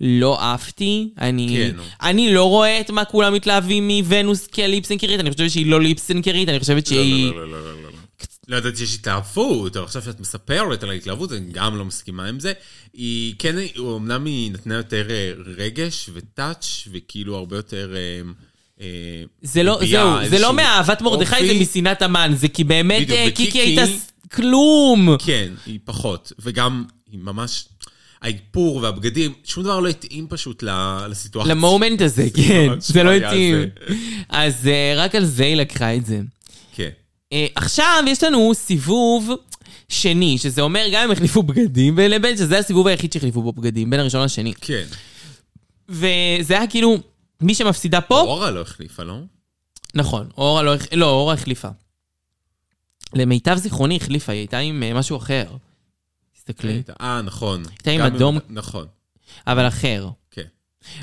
לא עפתי. אני, כן. אני לא רואה את מה כולם מתלהבים מוונוס כליפסנקרית, אני חושבת שהיא לא ליפסנקרית, אני חושבת שהיא... לא, לא, לא, לא, לא, לא. ידעתי שיש התלהבות, אבל עכשיו שאת מספרת על ההתלהבות, אני גם לא מסכימה עם זה. היא כן, אמנם היא נתנה יותר אה, רגש וטאץ', וכאילו הרבה יותר... אה, אה, זה לא, זהו, זה לא מאהבת מרדכי. זה משנאת המן, זה כי באמת קיקי הייתה כלום. כן, היא פחות. וגם, היא ממש... האיפור והבגדים, שום דבר לא התאים פשוט לסיטואציה. למומנט הזה, כן, זה לא התאים. אז רק על זה היא לקחה את זה. כן. אה, עכשיו יש לנו סיבוב שני, שזה אומר גם אם החליפו בגדים בין לבין, שזה הסיבוב היחיד שהחליפו בו בגדים, בין הראשון לשני. כן. וזה היה כאילו, מי שמפסידה פה, אורה לא החליפה, לא? נכון, אורה לא, הח- לא, אורה החליפה. למיטב זיכרוני החליפה, היא הייתה עם אה, משהו אחר. תסתכלי. אה, נכון. הייתה עם אדום. נכון, אבל אחר. כן.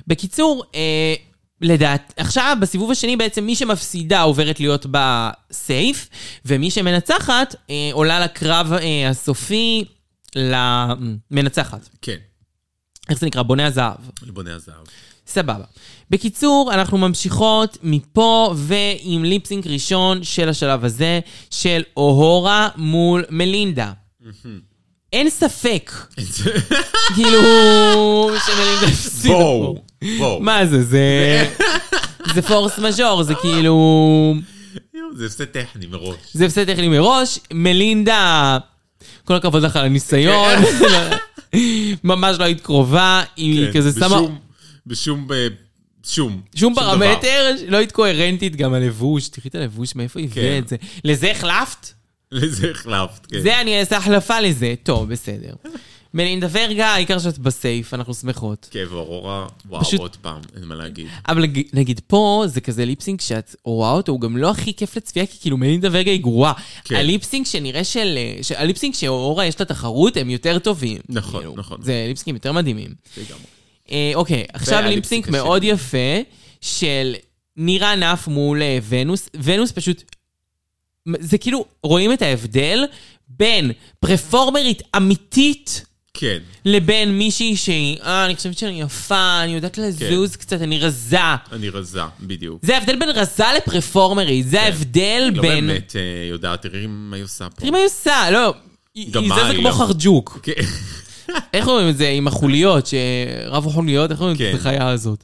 בקיצור, אה, לדעת, עכשיו בסיבוב השני בעצם מי שמפסידה עוברת להיות בסייף, ומי שמנצחת אה, עולה לקרב אה, הסופי למנצחת. כן. איך זה נקרא? בוני הזהב. לבוני הזהב. סבבה. בקיצור, אנחנו ממשיכות מפה ועם ליפסינק ראשון של השלב הזה, של אוהורה מול מלינדה. אין ספק, כאילו, שמלינדה הפסידה פה. בואו. מה זה, זה... זה פורס מז'ור, זה כאילו... זה הפסד טכני מראש. זה הפסד טכני מראש. מלינדה, כל הכבוד לך על הניסיון. ממש לא היית קרובה, היא כן, כזה שמה... בשום, ב- שום. שום. פרמטר, לא היית קוהרנטית גם הלבוש. תראי את הלבוש, מאיפה היא כן. את זה. לזה החלפת? לזה החלפת, כן. זה אני אעשה החלפה לזה. טוב, בסדר. מלינדה ורגה, העיקר שאת בסייף, אנחנו שמחות. כן, ואורורה, וואו, פשוט- עוד פעם, אין מה להגיד. אבל נגיד, פה, זה כזה ליפסינג שאת רואה אותו, הוא גם לא הכי כיף לצפייה, כי כאילו מלינדה ורגה היא גרועה. כן. הליפסינג שנראה של... ש- הליפסינג שאורה יש לה תחרות, הם יותר טובים. נכון, כאילו, נכון. זה ליפסינגים יותר מדהימים. לגמרי. אה, אוקיי, עכשיו ליפסינג מאוד יפה של נירה נף מול אה, ונוס. ונוס פשוט... זה כאילו, רואים את ההבדל בין פרפורמרית אמיתית כן, לבין מישהי שהיא, אה, אני חושבת שאני יפה, אני יודעת לזוז קצת, אני רזה. אני רזה, בדיוק. זה ההבדל בין רזה לפרפורמרית, זה ההבדל לא בין... באמת אה, יודעת, תראי מה היא עושה פה. תראי מה היא עושה, לא, גם היא זזה כמו לא- חרג'וק. כן. איך אומרים את זה עם החוליות, שרבו חוליות, איך אומרים כן. את החיה הזאת?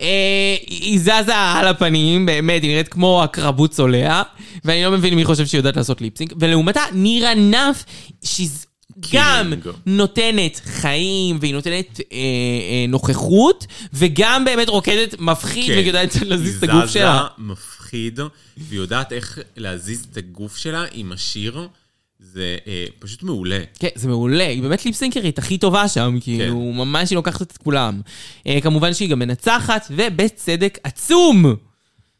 אה, היא זזה על הפנים, באמת, היא נראית כמו הקרבות צולע, ואני לא מבין מי חושב שהיא יודעת לעשות ליפסינג. ולעומתה, נירה נף, שהיא גם קינג. נותנת חיים, והיא נותנת אה, אה, נוכחות, וגם באמת רוקדת מפחיד, כן. והיא יודעת להזיז את היא הגוף זזה, שלה. מפחיד, והיא יודעת איך להזיז את הגוף שלה עם השיר. זה אה, פשוט מעולה. כן, זה מעולה, היא באמת ליפסינקרית הכי טובה שם, כאילו, ממש היא לוקחת את כולם. אה, כמובן שהיא גם מנצחת, ובצדק עצום.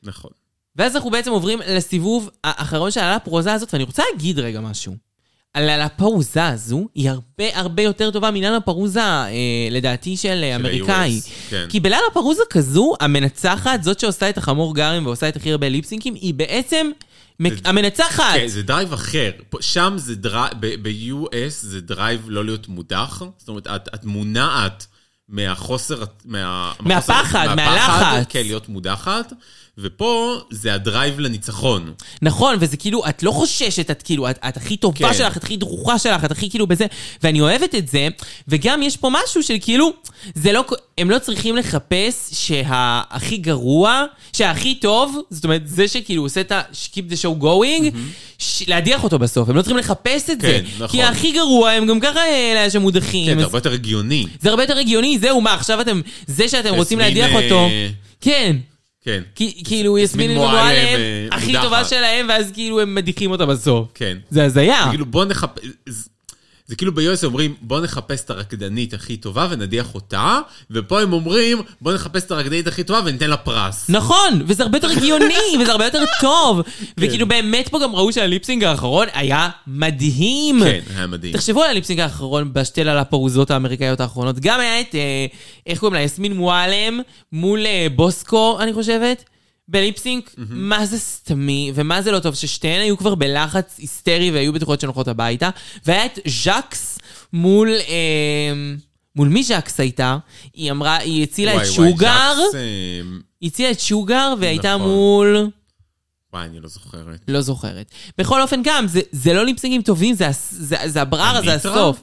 נכון. ואז אנחנו בעצם עוברים לסיבוב האחרון של הפרוזה הזאת, ואני רוצה להגיד רגע משהו. על הפרוזה הזו, היא הרבה הרבה יותר טובה מלילה פרוזה, אה, לדעתי, של, של אמריקאי. ה-US, כן. כי בלילה פרוזה כזו, המנצחת, זאת שעושה את החמור גרם ועושה את הכי הרבה ליפסינקים, היא בעצם מק- המנצחת. כן, זה drive אחר. שם זה drive, ב-US זה drive לא להיות מודח. זאת אומרת, את, את מונעת מהחוסר, מה, מהפחד, מהלחץ. כן, להיות מודחת. ופה זה ה drive לניצחון. נכון, וזה כאילו, את לא חוששת, את כאילו, את, את הכי טובה כן. שלך, את הכי דרוכה שלך, את הכי כאילו בזה, ואני אוהבת את זה, וגם יש פה משהו של כאילו, זה לא, הם לא צריכים לחפש שהכי גרוע, שהכי טוב, זאת אומרת, זה שכאילו עושה את ה- keep the show going, ש- להדיח אותו בסוף, הם לא צריכים לחפש את זה, כן, נכון. כי הכי גרוע הם גם ככה אלה שמודחים. כן, זה הרבה יותר הגיוני. זה הרבה יותר הגיוני, זהו, מה, עכשיו אתם, זה שאתם רוצים להדיח אה, אותו, כן. כן, כי, כאילו, יסמין מועלם, אה, הכי. טובה שלהם, ואז כאילו הם מדיחים אותה בסוף. כן. זה הזיה. כאילו בוא נחפש... זה כאילו ב-US אומרים, בוא נחפש את הרקדנית הכי טובה ונדיח אותה, ופה הם אומרים, בוא נחפש את הרקדנית הכי טובה וניתן לה פרס. נכון, וזה הרבה יותר הגיוני, וזה הרבה יותר טוב. וכאילו באמת פה גם ראו שה lip sync האחרון היה מדהים. כן, היה מדהים. תחשבו על ה lip sync האחרון בשתי ה Lalaparuza ות האמריקאיות האחרונות. גם היה את, אה, איך קוראים לה, יסמין מועלם מול אה, בוסקו, אני חושבת. ב lip sync, מה זה סתמי, ומה זה לא טוב, ששתיהן היו כבר בלחץ היסטרי והיו בטוחות שהן הולכות הביתה. והיה את ז'קס מול... אה, מול מי ז'קס הייתה? היא אמרה, היא הצילה את וואי, Sugar. ז'קס, אה, היא הציעה את Sugar והייתה נכון. מול... וואי, אני לא זוכרת. לא זוכרת. בכל אופן גם, זה, זה לא lip sync ים טובים, זה, זה, זה הבררה, זה? הסוף.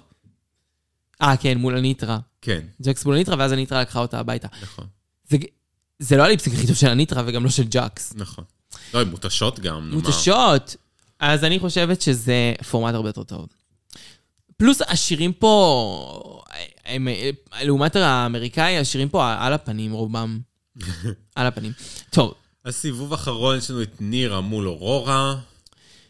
אה, כן, מול Anetra. כן, Jax מול Anetra, ואז Anetra לקחה אותה הביתה. נכון, זה, זה לא ה lip sync הכי טוב של Anetra, וגם לא של Jax. נכון. לא, הן מותשות גם, נו מה. מותשות. אז אני חושבת שזה פורמט הרבה יותר טוב. פלוס השירים פה, הם, לעומת האמריקאי, השירים פה על הפנים רובם. על הפנים. טוב, הסיבוב האחרון יש לנו את נירה מול אורורה,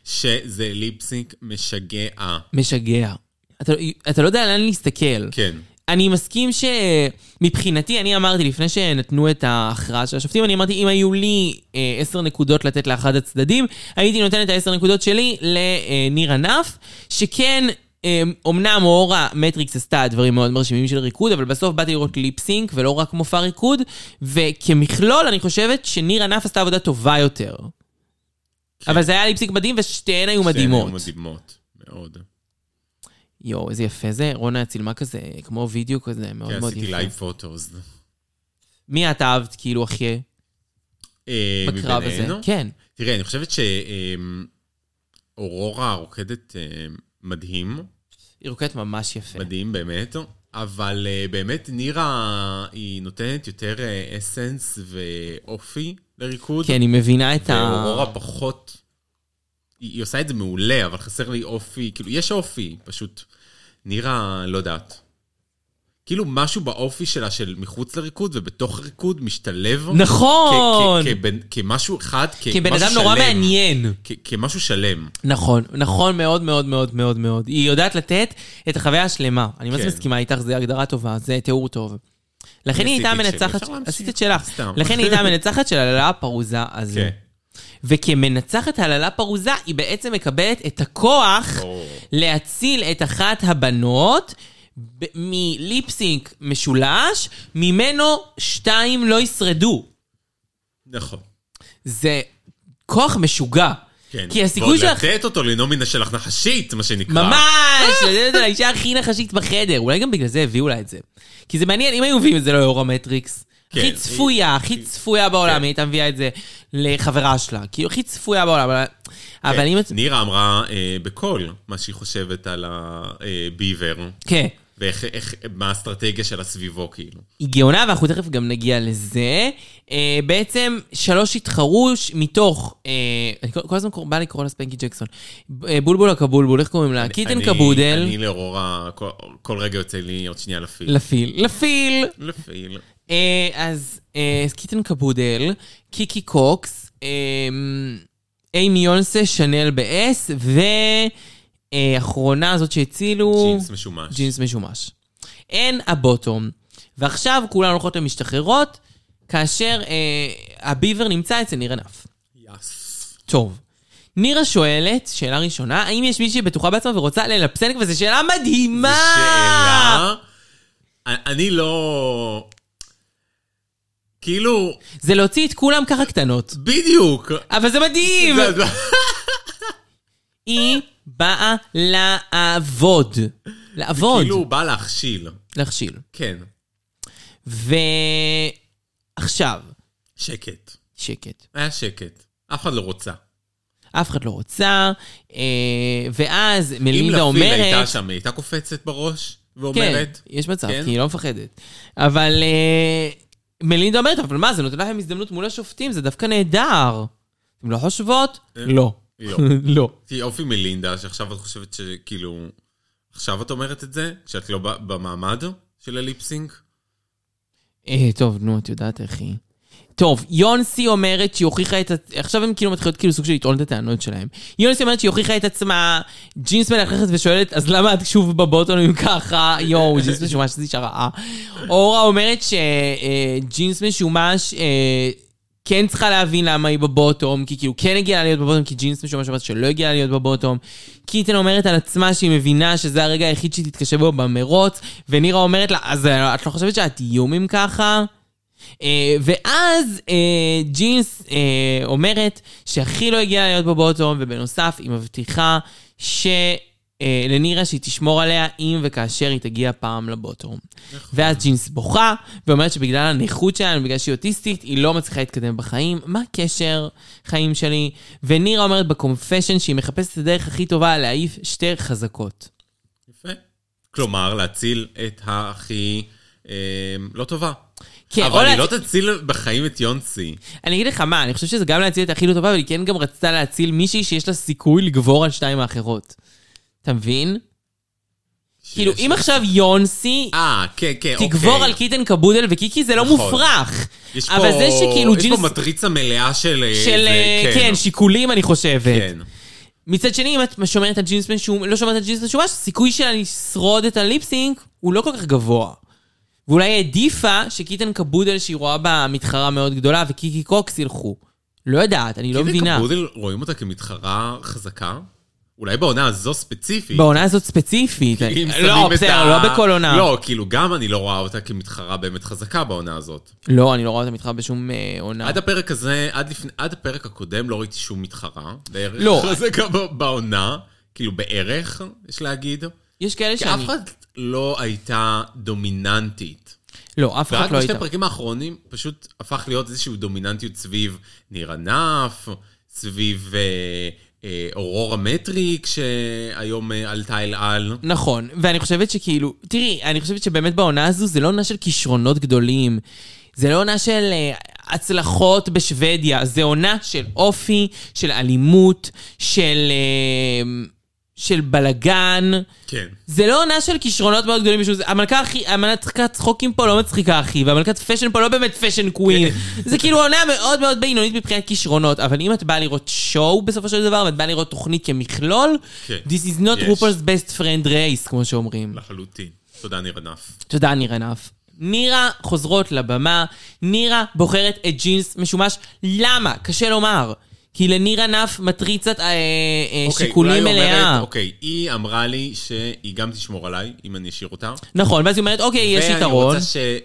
שזה ליפסינק משגע. משגע. אתה, אתה לא יודע לאן להסתכל. כן. אני מסכים שמבחינתי, אני אמרתי לפני שנתנו את ההכרעה של השופטים, אני אמרתי, אם היו לי אה, עשר נקודות לתת לאחד הצדדים, הייתי נותן את העשר נקודות שלי ל Nearah Nuff, שכן, אה, אמנם Aurora Matrix עשתה דברים מאוד מרשימים של ריקוד, אבל בסוף באתי לראות lip sync ולא רק מופע ריקוד, וכמכלול אני חושבת ש Nearah Nuff עשתה עבודה טובה יותר. אבל זה היה lip sync מדהים ושתיהן היו מדהימות. שתיהן היו מדהימות, מאוד. יואו, איזה יפה זה. רונה צילמה כזה, כמו וידאו כזה, מאוד כן, מאוד עשיתי יפה. Live Photos. מי את אהבת, כאילו, הכי אה, בקרב הזה? כן. תראה, אני חושבת שאורורה רוקדת אה, מדהים, היא רוקדת ממש יפה. מדהים באמת, אבל אה, באמת נירה היא נותנת יותר אה, אסנס ואופי לריקוד. כן, היא מבינה את ה... ואורורה פחות... היא, עושה את זה מעולה, אבל חסר לי אופי, כאילו, יש אופי, פשוט נירה, לא יודעת. כאילו משהו באופי שלה של מחוץ לריקוד ובתוך הריקוד משתלב. נכון! כ- כ- כבן- כמשהו אחד, כבן כמשהו אדם נורא שלם. מעניין. כמשהו שלם. נכון, נכון מאוד מאוד מאוד מאוד מאוד. היא יודעת לתת את החוויה השלמה. אני ממש כן. מסכימה איתך, זו הגדרה טובה, זה תיאור טוב. לכן היא הייתה המנצחת? עשית את שלך. לכן היא הייתה המנצחת של הללה הפרוזה הזו. וכמנצחת הללה פרוזה, היא בעצם מקבלת את הכוח ברור. להציל את אחת הבנות מליפסינק משולש, ממנו שתיים לא ישרדו. נכון. זה כוח משוגע. כן. כי הסיכוי ועוד שלך... לתת אותו לנומיניה שלך נחשית, מה שנקרא. ממש! לתת את זה לאישה הכי נחשית בחדר. אולי גם בגלל זה הביאו לה את זה. כי זה מעניין, אם היו מביאים את זה לאורה מטריקס, כן, הכי היא- צפויה, הכי היא- צפויה בעולם, כן. היא הייתה מביאה את זה לחברה שלה. כאילו, הכי צפויה בעולם. אבל- אבל כן. אם... את- נירה אמרה אה, בקול מה שהיא חושבת על הביבר, כן. ואיך, איך- מה האסטרטגיה שלה סביבו, כאילו. היא גאונה, ואנחנו תכף גם נגיע לזה. אה, בעצם שלוש התחרו מתוך, אה, אני כל כל הזמן בא לקרוא לה Spankie Jackzon. אה, בולבול הקבולבול, איך קוראים לה? Kitten אני- Kaboodle. אני לאורורה, כל, כל רגע יוצא לי עוד שנייה לפיל. לפיל. לפיל. לפיל. אה, אז אה, Kitten Kaboodle, Kiki Coe, אה, Aimee Yonce, Shennel ב-S, ואחרונה הזאת שהצילו... ג'ינס משומש. ג'ינס משומש. הן הבוטום. ועכשיו כולן הולכות למשתחררות, כאשר אה, הביבר נמצא אצל ניר ענף. יס. טוב. נירה שואלת, שאלה ראשונה, האם יש מישהי בטוחה בעצמה ורוצה ללפסנק? וזו שאלה מדהימה! שאלה... אני לא... כאילו, זה להוציא את כולם ככה קטנות. בדיוק. אבל זה מדהים! היא באה לעבוד. לעבוד. כאילו, הוא בא להכשיל. להכשיל. כן. ועכשיו, שקט. שקט. היה שקט. אף אחד לא רוצה. אף אחד לא רוצה, אה, ואז אם מלינדה לפיל אומרת... הייתה שם, היא הייתה קופצת בראש ואומרת... כן, יש מצב, כן? כי היא לא מפחדת. אבל אה, מלינדה אומרת, אבל מה, זה נותן להם הזדמנות מול השופטים, זה דווקא נהדר. אתם לא חושבות? אה, לא. לא. לא. כי אופי מלינדה, שעכשיו את חושבת שכאילו... עכשיו את אומרת את זה? שאת לא ב- במעמד של הליפסינק? אה, טוב, נו, את יודעת איך היא. טוב, יונסי אומרת שהיא הוכיחה את... עכשיו הם כאילו מתחילות כאילו סוג של לטעון את הטענות שלהם. יונסי אומרת שהיא הוכיחה את עצמה, ג'ינס מלכלכת ושואלת, אז למה את שוב בבוטון אם ככה? יואו, ג'ינס משומש זה אישה רעה. אורה אומרת שג'ינס משומש אה, כן צריכה להבין למה היא בבוטום, כי כאילו כן הגיעה לה להיות בבוטום, כי ג'ינס משומש אומרת שלא הגיעה לה להיות בבוטום. קיטן אומרת על עצמה שהיא מבינה שזה הרגע היחיד שהיא תתקשה בו במרוץ, ונירה אומרת לה, אז אה, את לא חושבת שאת איום אם ככה? אה, ואז אה, ג'ינס אה, אומרת שהכי לא הגיעה להיות בבוטום, ובנוסף היא מבטיחה ש... לנירה שהיא תשמור עליה אם וכאשר היא תגיע פעם לבוטום. ואז ג'ינס בוכה, ואומרת שבגלל הנכות שלה, בגלל שהיא אוטיסטית, היא לא מצליחה להתקדם בחיים. מה הקשר, חיים שלי? ונירה אומרת בקונפשן שהיא מחפשת את הדרך הכי טובה להעיף שתי חזקות. יפה. כלומר, להציל את הכי אה, לא טובה. כן, אבל היא להציל- לא תציל בחיים את יונסי. אני אגיד לך מה, אני חושב שזה גם להציל את הכי לא טובה, אבל היא כן גם רצתה להציל מישהי שיש לה סיכוי לגבור על שתיים האחרות. אתה מבין? כאילו, אם עכשיו Yonce אה, כן, כן, אוקיי. תגבור על Kitten Kaboodle ו Kiki, זה לא נכון. מופרך. יש אבל פה- זה שכאילו יש ג'ינס... פה מטריצה מלאה של... אה, של, זה, אה, כן, שיקולים, אני חושבת. כן. מצד שני, אם את שומרת על ג'ינס משום, לא שומרת על ג'ינס משומש, הסיכוי שלה לשרוד את ה lip sync הוא לא כל כך גבוה. ואולי העדיפה ש Kitten Kaboodle, שהיא רואה בה מתחרה מאוד גדולה, וקיקי קוקס ילכו. לא יודעת, אני לא Kitten מבינה. Kaboodle, רואים אותה כמתחרה חזקה? אולי בעונה הזו ספציפית. בעונה הזאת ספציפית. אם לא, בסדר, ה- לא בכל עונה. לא, כאילו, גם אני לא רואה אותה כמתחרה באמת חזקה בעונה הזאת. לא, אני לא רואה אותה מתחרה בשום אה, עונה. עד הפרק הזה, עד, לפני, עד הפרק הקודם לא ראיתי שום מתחרה. בערך לא. חזקה ב- בעונה. כאילו, בערך, יש להגיד. יש כאלה כי שאני... אף אחד לא הייתה דומיננטית. לא, אף אחד ורק לא בשתי הייתה. הפרקים האחרונים פשוט הפך להיות איזושהי דומיננטיות סביב Nearah Nuff, סביב אה, אה, Aurora Matrix, שהיום אה, עלתה אל על. נכון, ואני חושבת שכאילו, תראי, אני חושבת שבאמת בעונה הזו זה לא עונה של כישרונות גדולים. זה לא עונה של הצלחות בשוודיה, זה עונה של אופי, של אלימות, של, של בלגן. כן. זה לא עונה של כישרונות מאוד גדולים בשביל זה. המלכה הכי, המלכת צחוקים פה לא מצחיקה אחי, והמלכת fashion פה לא באמת fashion queen. זה כאילו עונה מאוד מאוד בינונית מבחינת כישרונות, אבל אם את באה לראות שואו בסופו של דבר, ואת באה לראות תוכנית כמכלול, כן. This is not. RuPaul's best friend race, כמו שאומרים. לחלוטין. תודה, ניר ענף. תודה, נירה נף. נירה חוזרות לבמה, נירה בוחרת את ג'ינס משומש. למה? קשה לומר. כי לנירה נף מטריצת אה, אה, אוקיי, שיקולים אולי היא מלאה. אומרת, אוקיי, היא אמרה לי שהיא גם תשמור עליי, אם אני אשאיר אותה. נכון, ואז היא אומרת, אוקיי, יש יתרון. ואני רוצה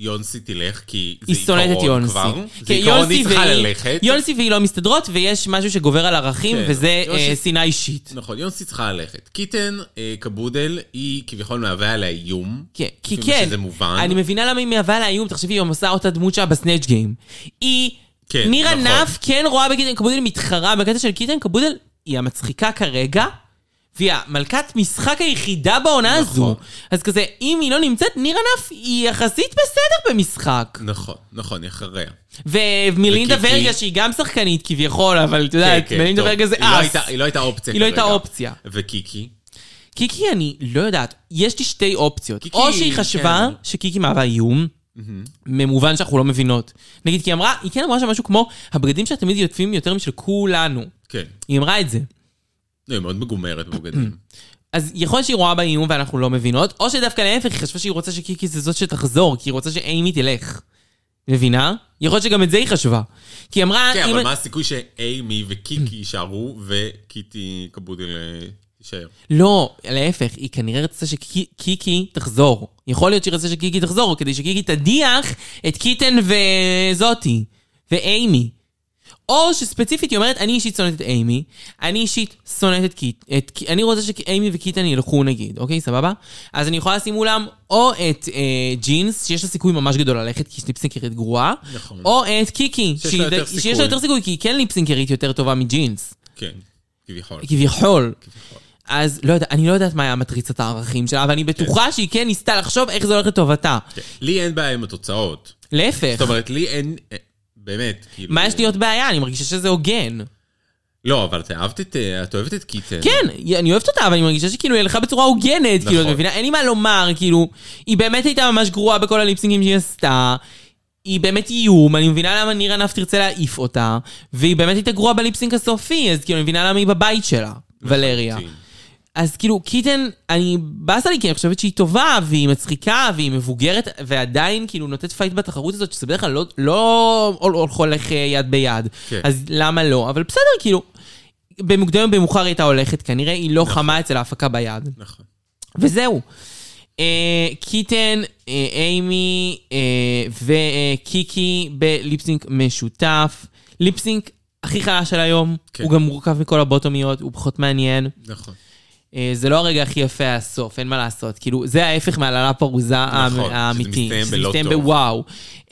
שיונסי תלך, כי זה היא שונאת את עיקרון יונסי. כבר. זה כן, עיקרון, יונסי היא צריכה והיא- ללכת. יונסי והיא לא מסתדרות, ויש משהו שגובר על ערכים, כן, וזה יונסי- אה, שנאה אישית. נכון, יונסי צריכה ללכת. קיטן אה, קבודל, היא כביכול מהווה עליה איום. כן, כי כן, שזה מובן. אני מבינה למה היא מהווה לה איום, תחשבי, היא עושה אותה דמות שלה בסנאצ' גיים. היא, כן, נירה נכון. נף כן רואה בקיטן קבודל מתחרה, בקטע של קיטן קבודל היא המצחיקה כרגע, והיא המלכת משחק היחידה בעונה נכון. הזו. אז כזה, אם היא לא נמצאת, נירה נף היא יחסית בסדר במשחק. נכון, נכון, היא אחריה. ומלינדה וקיקי. ורגה, שהיא גם שחקנית כביכול, אבל את יודעת, כן, מלינדה טוב. ורגה זה היא לא אס. הייתה- היא לא הייתה אופציה היא לא הייתה כרגע. אופציה. וקיקי? קיקי, אני לא יודעת, יש לי שתי אופציות. קיקי, או שהיא חשבה כן. שקיקי מהווה איום, ממובן שאנחנו לא מבינות. נגיד, כי היא אמרה, היא כן אמרה שם משהו כמו, הבגדים שלה תמיד יפים יותר משל כולנו. כן. היא אמרה את זה. לא, היא מאוד מגומרת בבגדים. אז יכול להיות שהיא רואה בה איום ואנחנו לא מבינות, או שדווקא להפך, היא חשבה שהיא רוצה שקיקי זה זאת שתחזור, כי היא רוצה שאימי תלך. מבינה? יכול להיות שגם את זה היא חשבה. כי היא אמרה, כן, אבל מה הסיכוי שאימי וקיקי יישארו וקיטי קבודל תישאר? לא, להפך, היא כנראה רצתה שקיקי תחזור. יכול להיות שהיא רצתה שקיקי תחזור, כדי שקיקי תדיח את קיטן וזאתי, ו Aimee. או שספציפית היא אומרת, אני אישית שונאת את Aimee, אני אישית שונאת את Kit... את, אני רוצה ש Aimee ו Kitten ילכו נגיד, אוקיי, סבבה? אז אני יכולה לשים מולם או את אה, ג'ינס, שיש לה סיכוי ממש גדול ללכת, כי יש lip sync רית גרועה, נכון. או את Kiki, שיש שהיא לה שיש. לה יותר סיכוי, כי היא כן lip sync רית יותר טובה מג'ינס. כן, כביכול. כביכול. אז לא יודע, אני לא יודעת מה היה מטריצת הערכים שלה, אבל אני בטוחה שהיא כן ניסתה לחשוב איך זה הולך לטובתה. כן. לי אין בעיה עם התוצאות. להפך, זאת אומרת, לי אין... אה, באמת, כאילו... מה יש לי עוד בעיה? אני מרגישה שזה הוגן. לא, אבל את אהבת את... אה, את אוהבת את Kitten. כן, אני אוהבת אותה, אבל אני מרגישה שכאילו היא הלכה בצורה הוגנת, כאילו, את נכון. מבינה? אין לי מה לומר, כאילו, היא באמת הייתה ממש גרועה בכל ה lip sync ים שהיא עשתה. היא באמת איום, אני מבינה למה Nearah Nuff תרצה להעיף אותה, והיא באמת הייתה גרועה ב lip sync הסופי, אז כאילו, אני מבינה למה היא בבית שלה, ולריה. אז כאילו, Kitten, אני באסה לי כי אני חושבת שהיא טובה, והיא מצחיקה, והיא מבוגרת, ועדיין כאילו נותנת fight בתחרות הזאת, שזה בדרך כלל לא, לא הול- הולך אה, יד ביד. כן. אז למה לא? אבל בסדר, כאילו, במוקדם או במאוחר היא הייתה הולכת, כנראה היא לא חמה אצל ההפקה ביד. נכון. וזהו. אה, קיטן, אה, אימי אה, וקיקי בליפסינק משותף. ליפסינק הכי חלש של היום, כן. הוא גם מורכב מכל הבוטומיות, הוא פחות מעניין. נכון. אה, זה לא הרגע הכי יפה הסוף, אין מה לעשות. כאילו, זה ההפך מהעללה פרוזה נכון, האמ- שזה האמיתי. מסתיים שזה בלא מסתיים טוב. בוואו.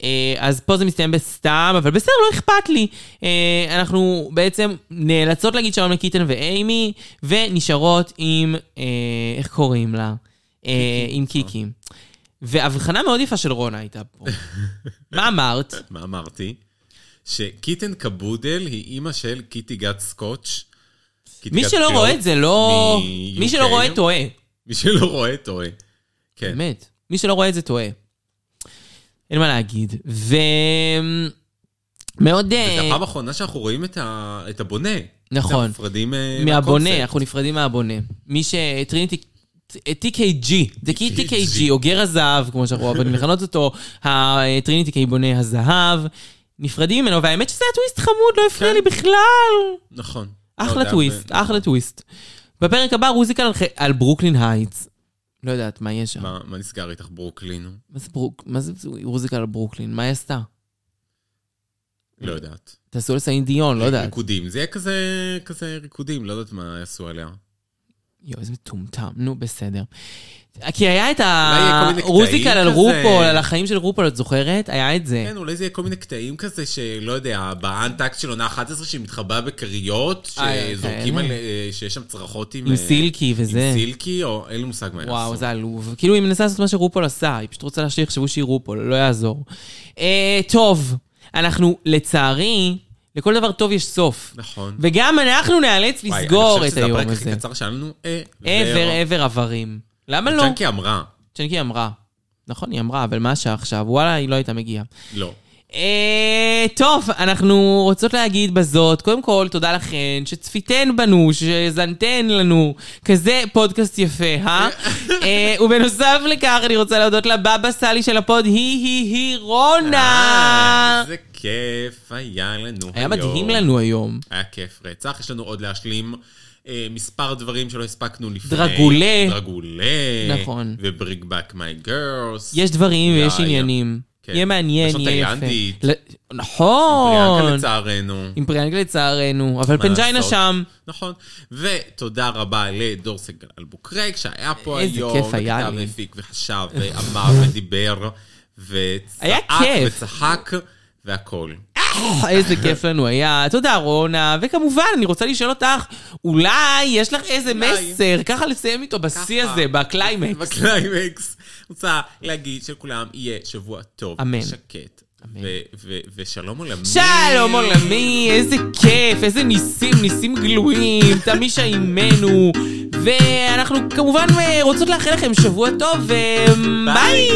אה, אז פה זה מסתיים בסתם, אבל בסדר, לא אכפת לי. אה, אנחנו בעצם נאלצות להגיד שלום לקיטן ואימי, ונשארות עם, איך קוראים לה? עם קיקי. והבחנה מאוד יפה של רונה הייתה פה. מה אמרת? מה אמרתי? שקיטן קבודל היא אימא של קיטי גת סקוטש. מי שלא רואה את זה לא... מי. שלא רואה טועה. מי שלא רואה, טועה. כן. באמת. מי שלא רואה את זה טועה. אין מה להגיד. ו... מאוד... אה, הפעם האחרונה שאנחנו רואים את ה- את הבונה. נכון. אנחנו נפרדים אה, מהבונה. אנחנו נפרדים מהבונה. מי ש... Trinity... TKB, זה כי TKB. אוגר הזהב, כמו שאנחנו אוהבים לכנות אותו, ה Trinity K בונה הזהב, נפרדים ממנו, והאמת שזה היה טוויסט חמוד, לא הפריע כן. לי בכלל. נכון. אחלה טוויסט, אחלה טוויסט. בפרק הבא Rusical על Brooke Lynn Hytes. לא יודעת, מה יש שם? מה מה נסגר איתך Brooke Lynn? מה זה Brooke... מה זה Rusical על Brooke Lynn? מה היא עשתה? לא יודעת. תעשו לסלין דיון, לא יודעת. ריקודים. זה יהיה כזה כזה ריקודים, לא יודעת מה יעשו עליה. יואו, איזה מטומטם. נו, בסדר. כי היה את ה Rusical על. רופול, על החיים של רופול, את זוכרת? היה את זה. כן, אולי זה יהיה כל מיני קטעים כזה שלא יודע, ב Untucked של עונה 11 שהיא מתחבאה בכריות, אה, שזורקים כאלה. על... אה, שיש שם צרחות עם... עם אה, סילקי וזה. עם סילקי, או אין לי מושג מה יעשו. וואו, זה עלוב. כאילו, היא מנסה לעשות מה שרופול עשה, היא פשוט רוצה שיחשבו שהיא רופול, לא יעזור. טוב, אנחנו, לצערי, לכל דבר טוב יש סוף. נכון. וגם אנחנו נאלץ וואי, לסגור את אני היום חושב שזה הזה. הפרק הכי קצר שהיה לנו אה, עבר עבר עברים. למה לא? צ'אנקי אמרה, צ'נקי אמרה. נכון, היא אמרה, אבל מה השעה עכשיו? וואלה, היא לא הייתה מגיעה. לא. אה, טוב, אנחנו רוצות להגיד בזאת, קודם כל, תודה לכן שצפיתן בנו, שהאזנתן לנו, כזה פודקאסט יפה, אה? אה, ובנוסף לכך, אני רוצה להודות לבבא סאלי של הפוד, היא היא היא אה, רונה. איזה כיף היה לנו היום. היה מדהים לנו היום. היה כיף רצח, יש לנו עוד להשלים אה, מספר דברים שלא הספקנו לפני. Dragula. Dragula. נכון. ו bring back my girls. יש דברים ויש. עניינים. כן. יהיה מעניין, יהיה יפה. ל- נכון. Priyanka לצערנו. עם Priyanka לצערנו, אבל Pangina לעשות? שם. נכון. ותודה רבה לדור סגל אלבוקרק, שהיה פה איזה היום. כיף היה וכתב לי. והפיק וחשב ואמר ודיבר. וצעק. וצחק והכל. אה, איזה כיף לנו היה. תודה, רונה. וכמובן, אני רוצה לשאול אותך, אולי יש לך איזה. מסר, ככה לסיים איתו בשיא. הזה, בקליימקס. בקליימקס. רוצה להגיד שלכולם יהיה שבוע טוב. אמן. שקט. ושלום עולמי. שלום עולמי, איזה כיף, איזה ניסים, ניסים גלויים, תמישה עימנו. ואנחנו כמובן רוצות לאחל לכם שבוע טוב, וביי!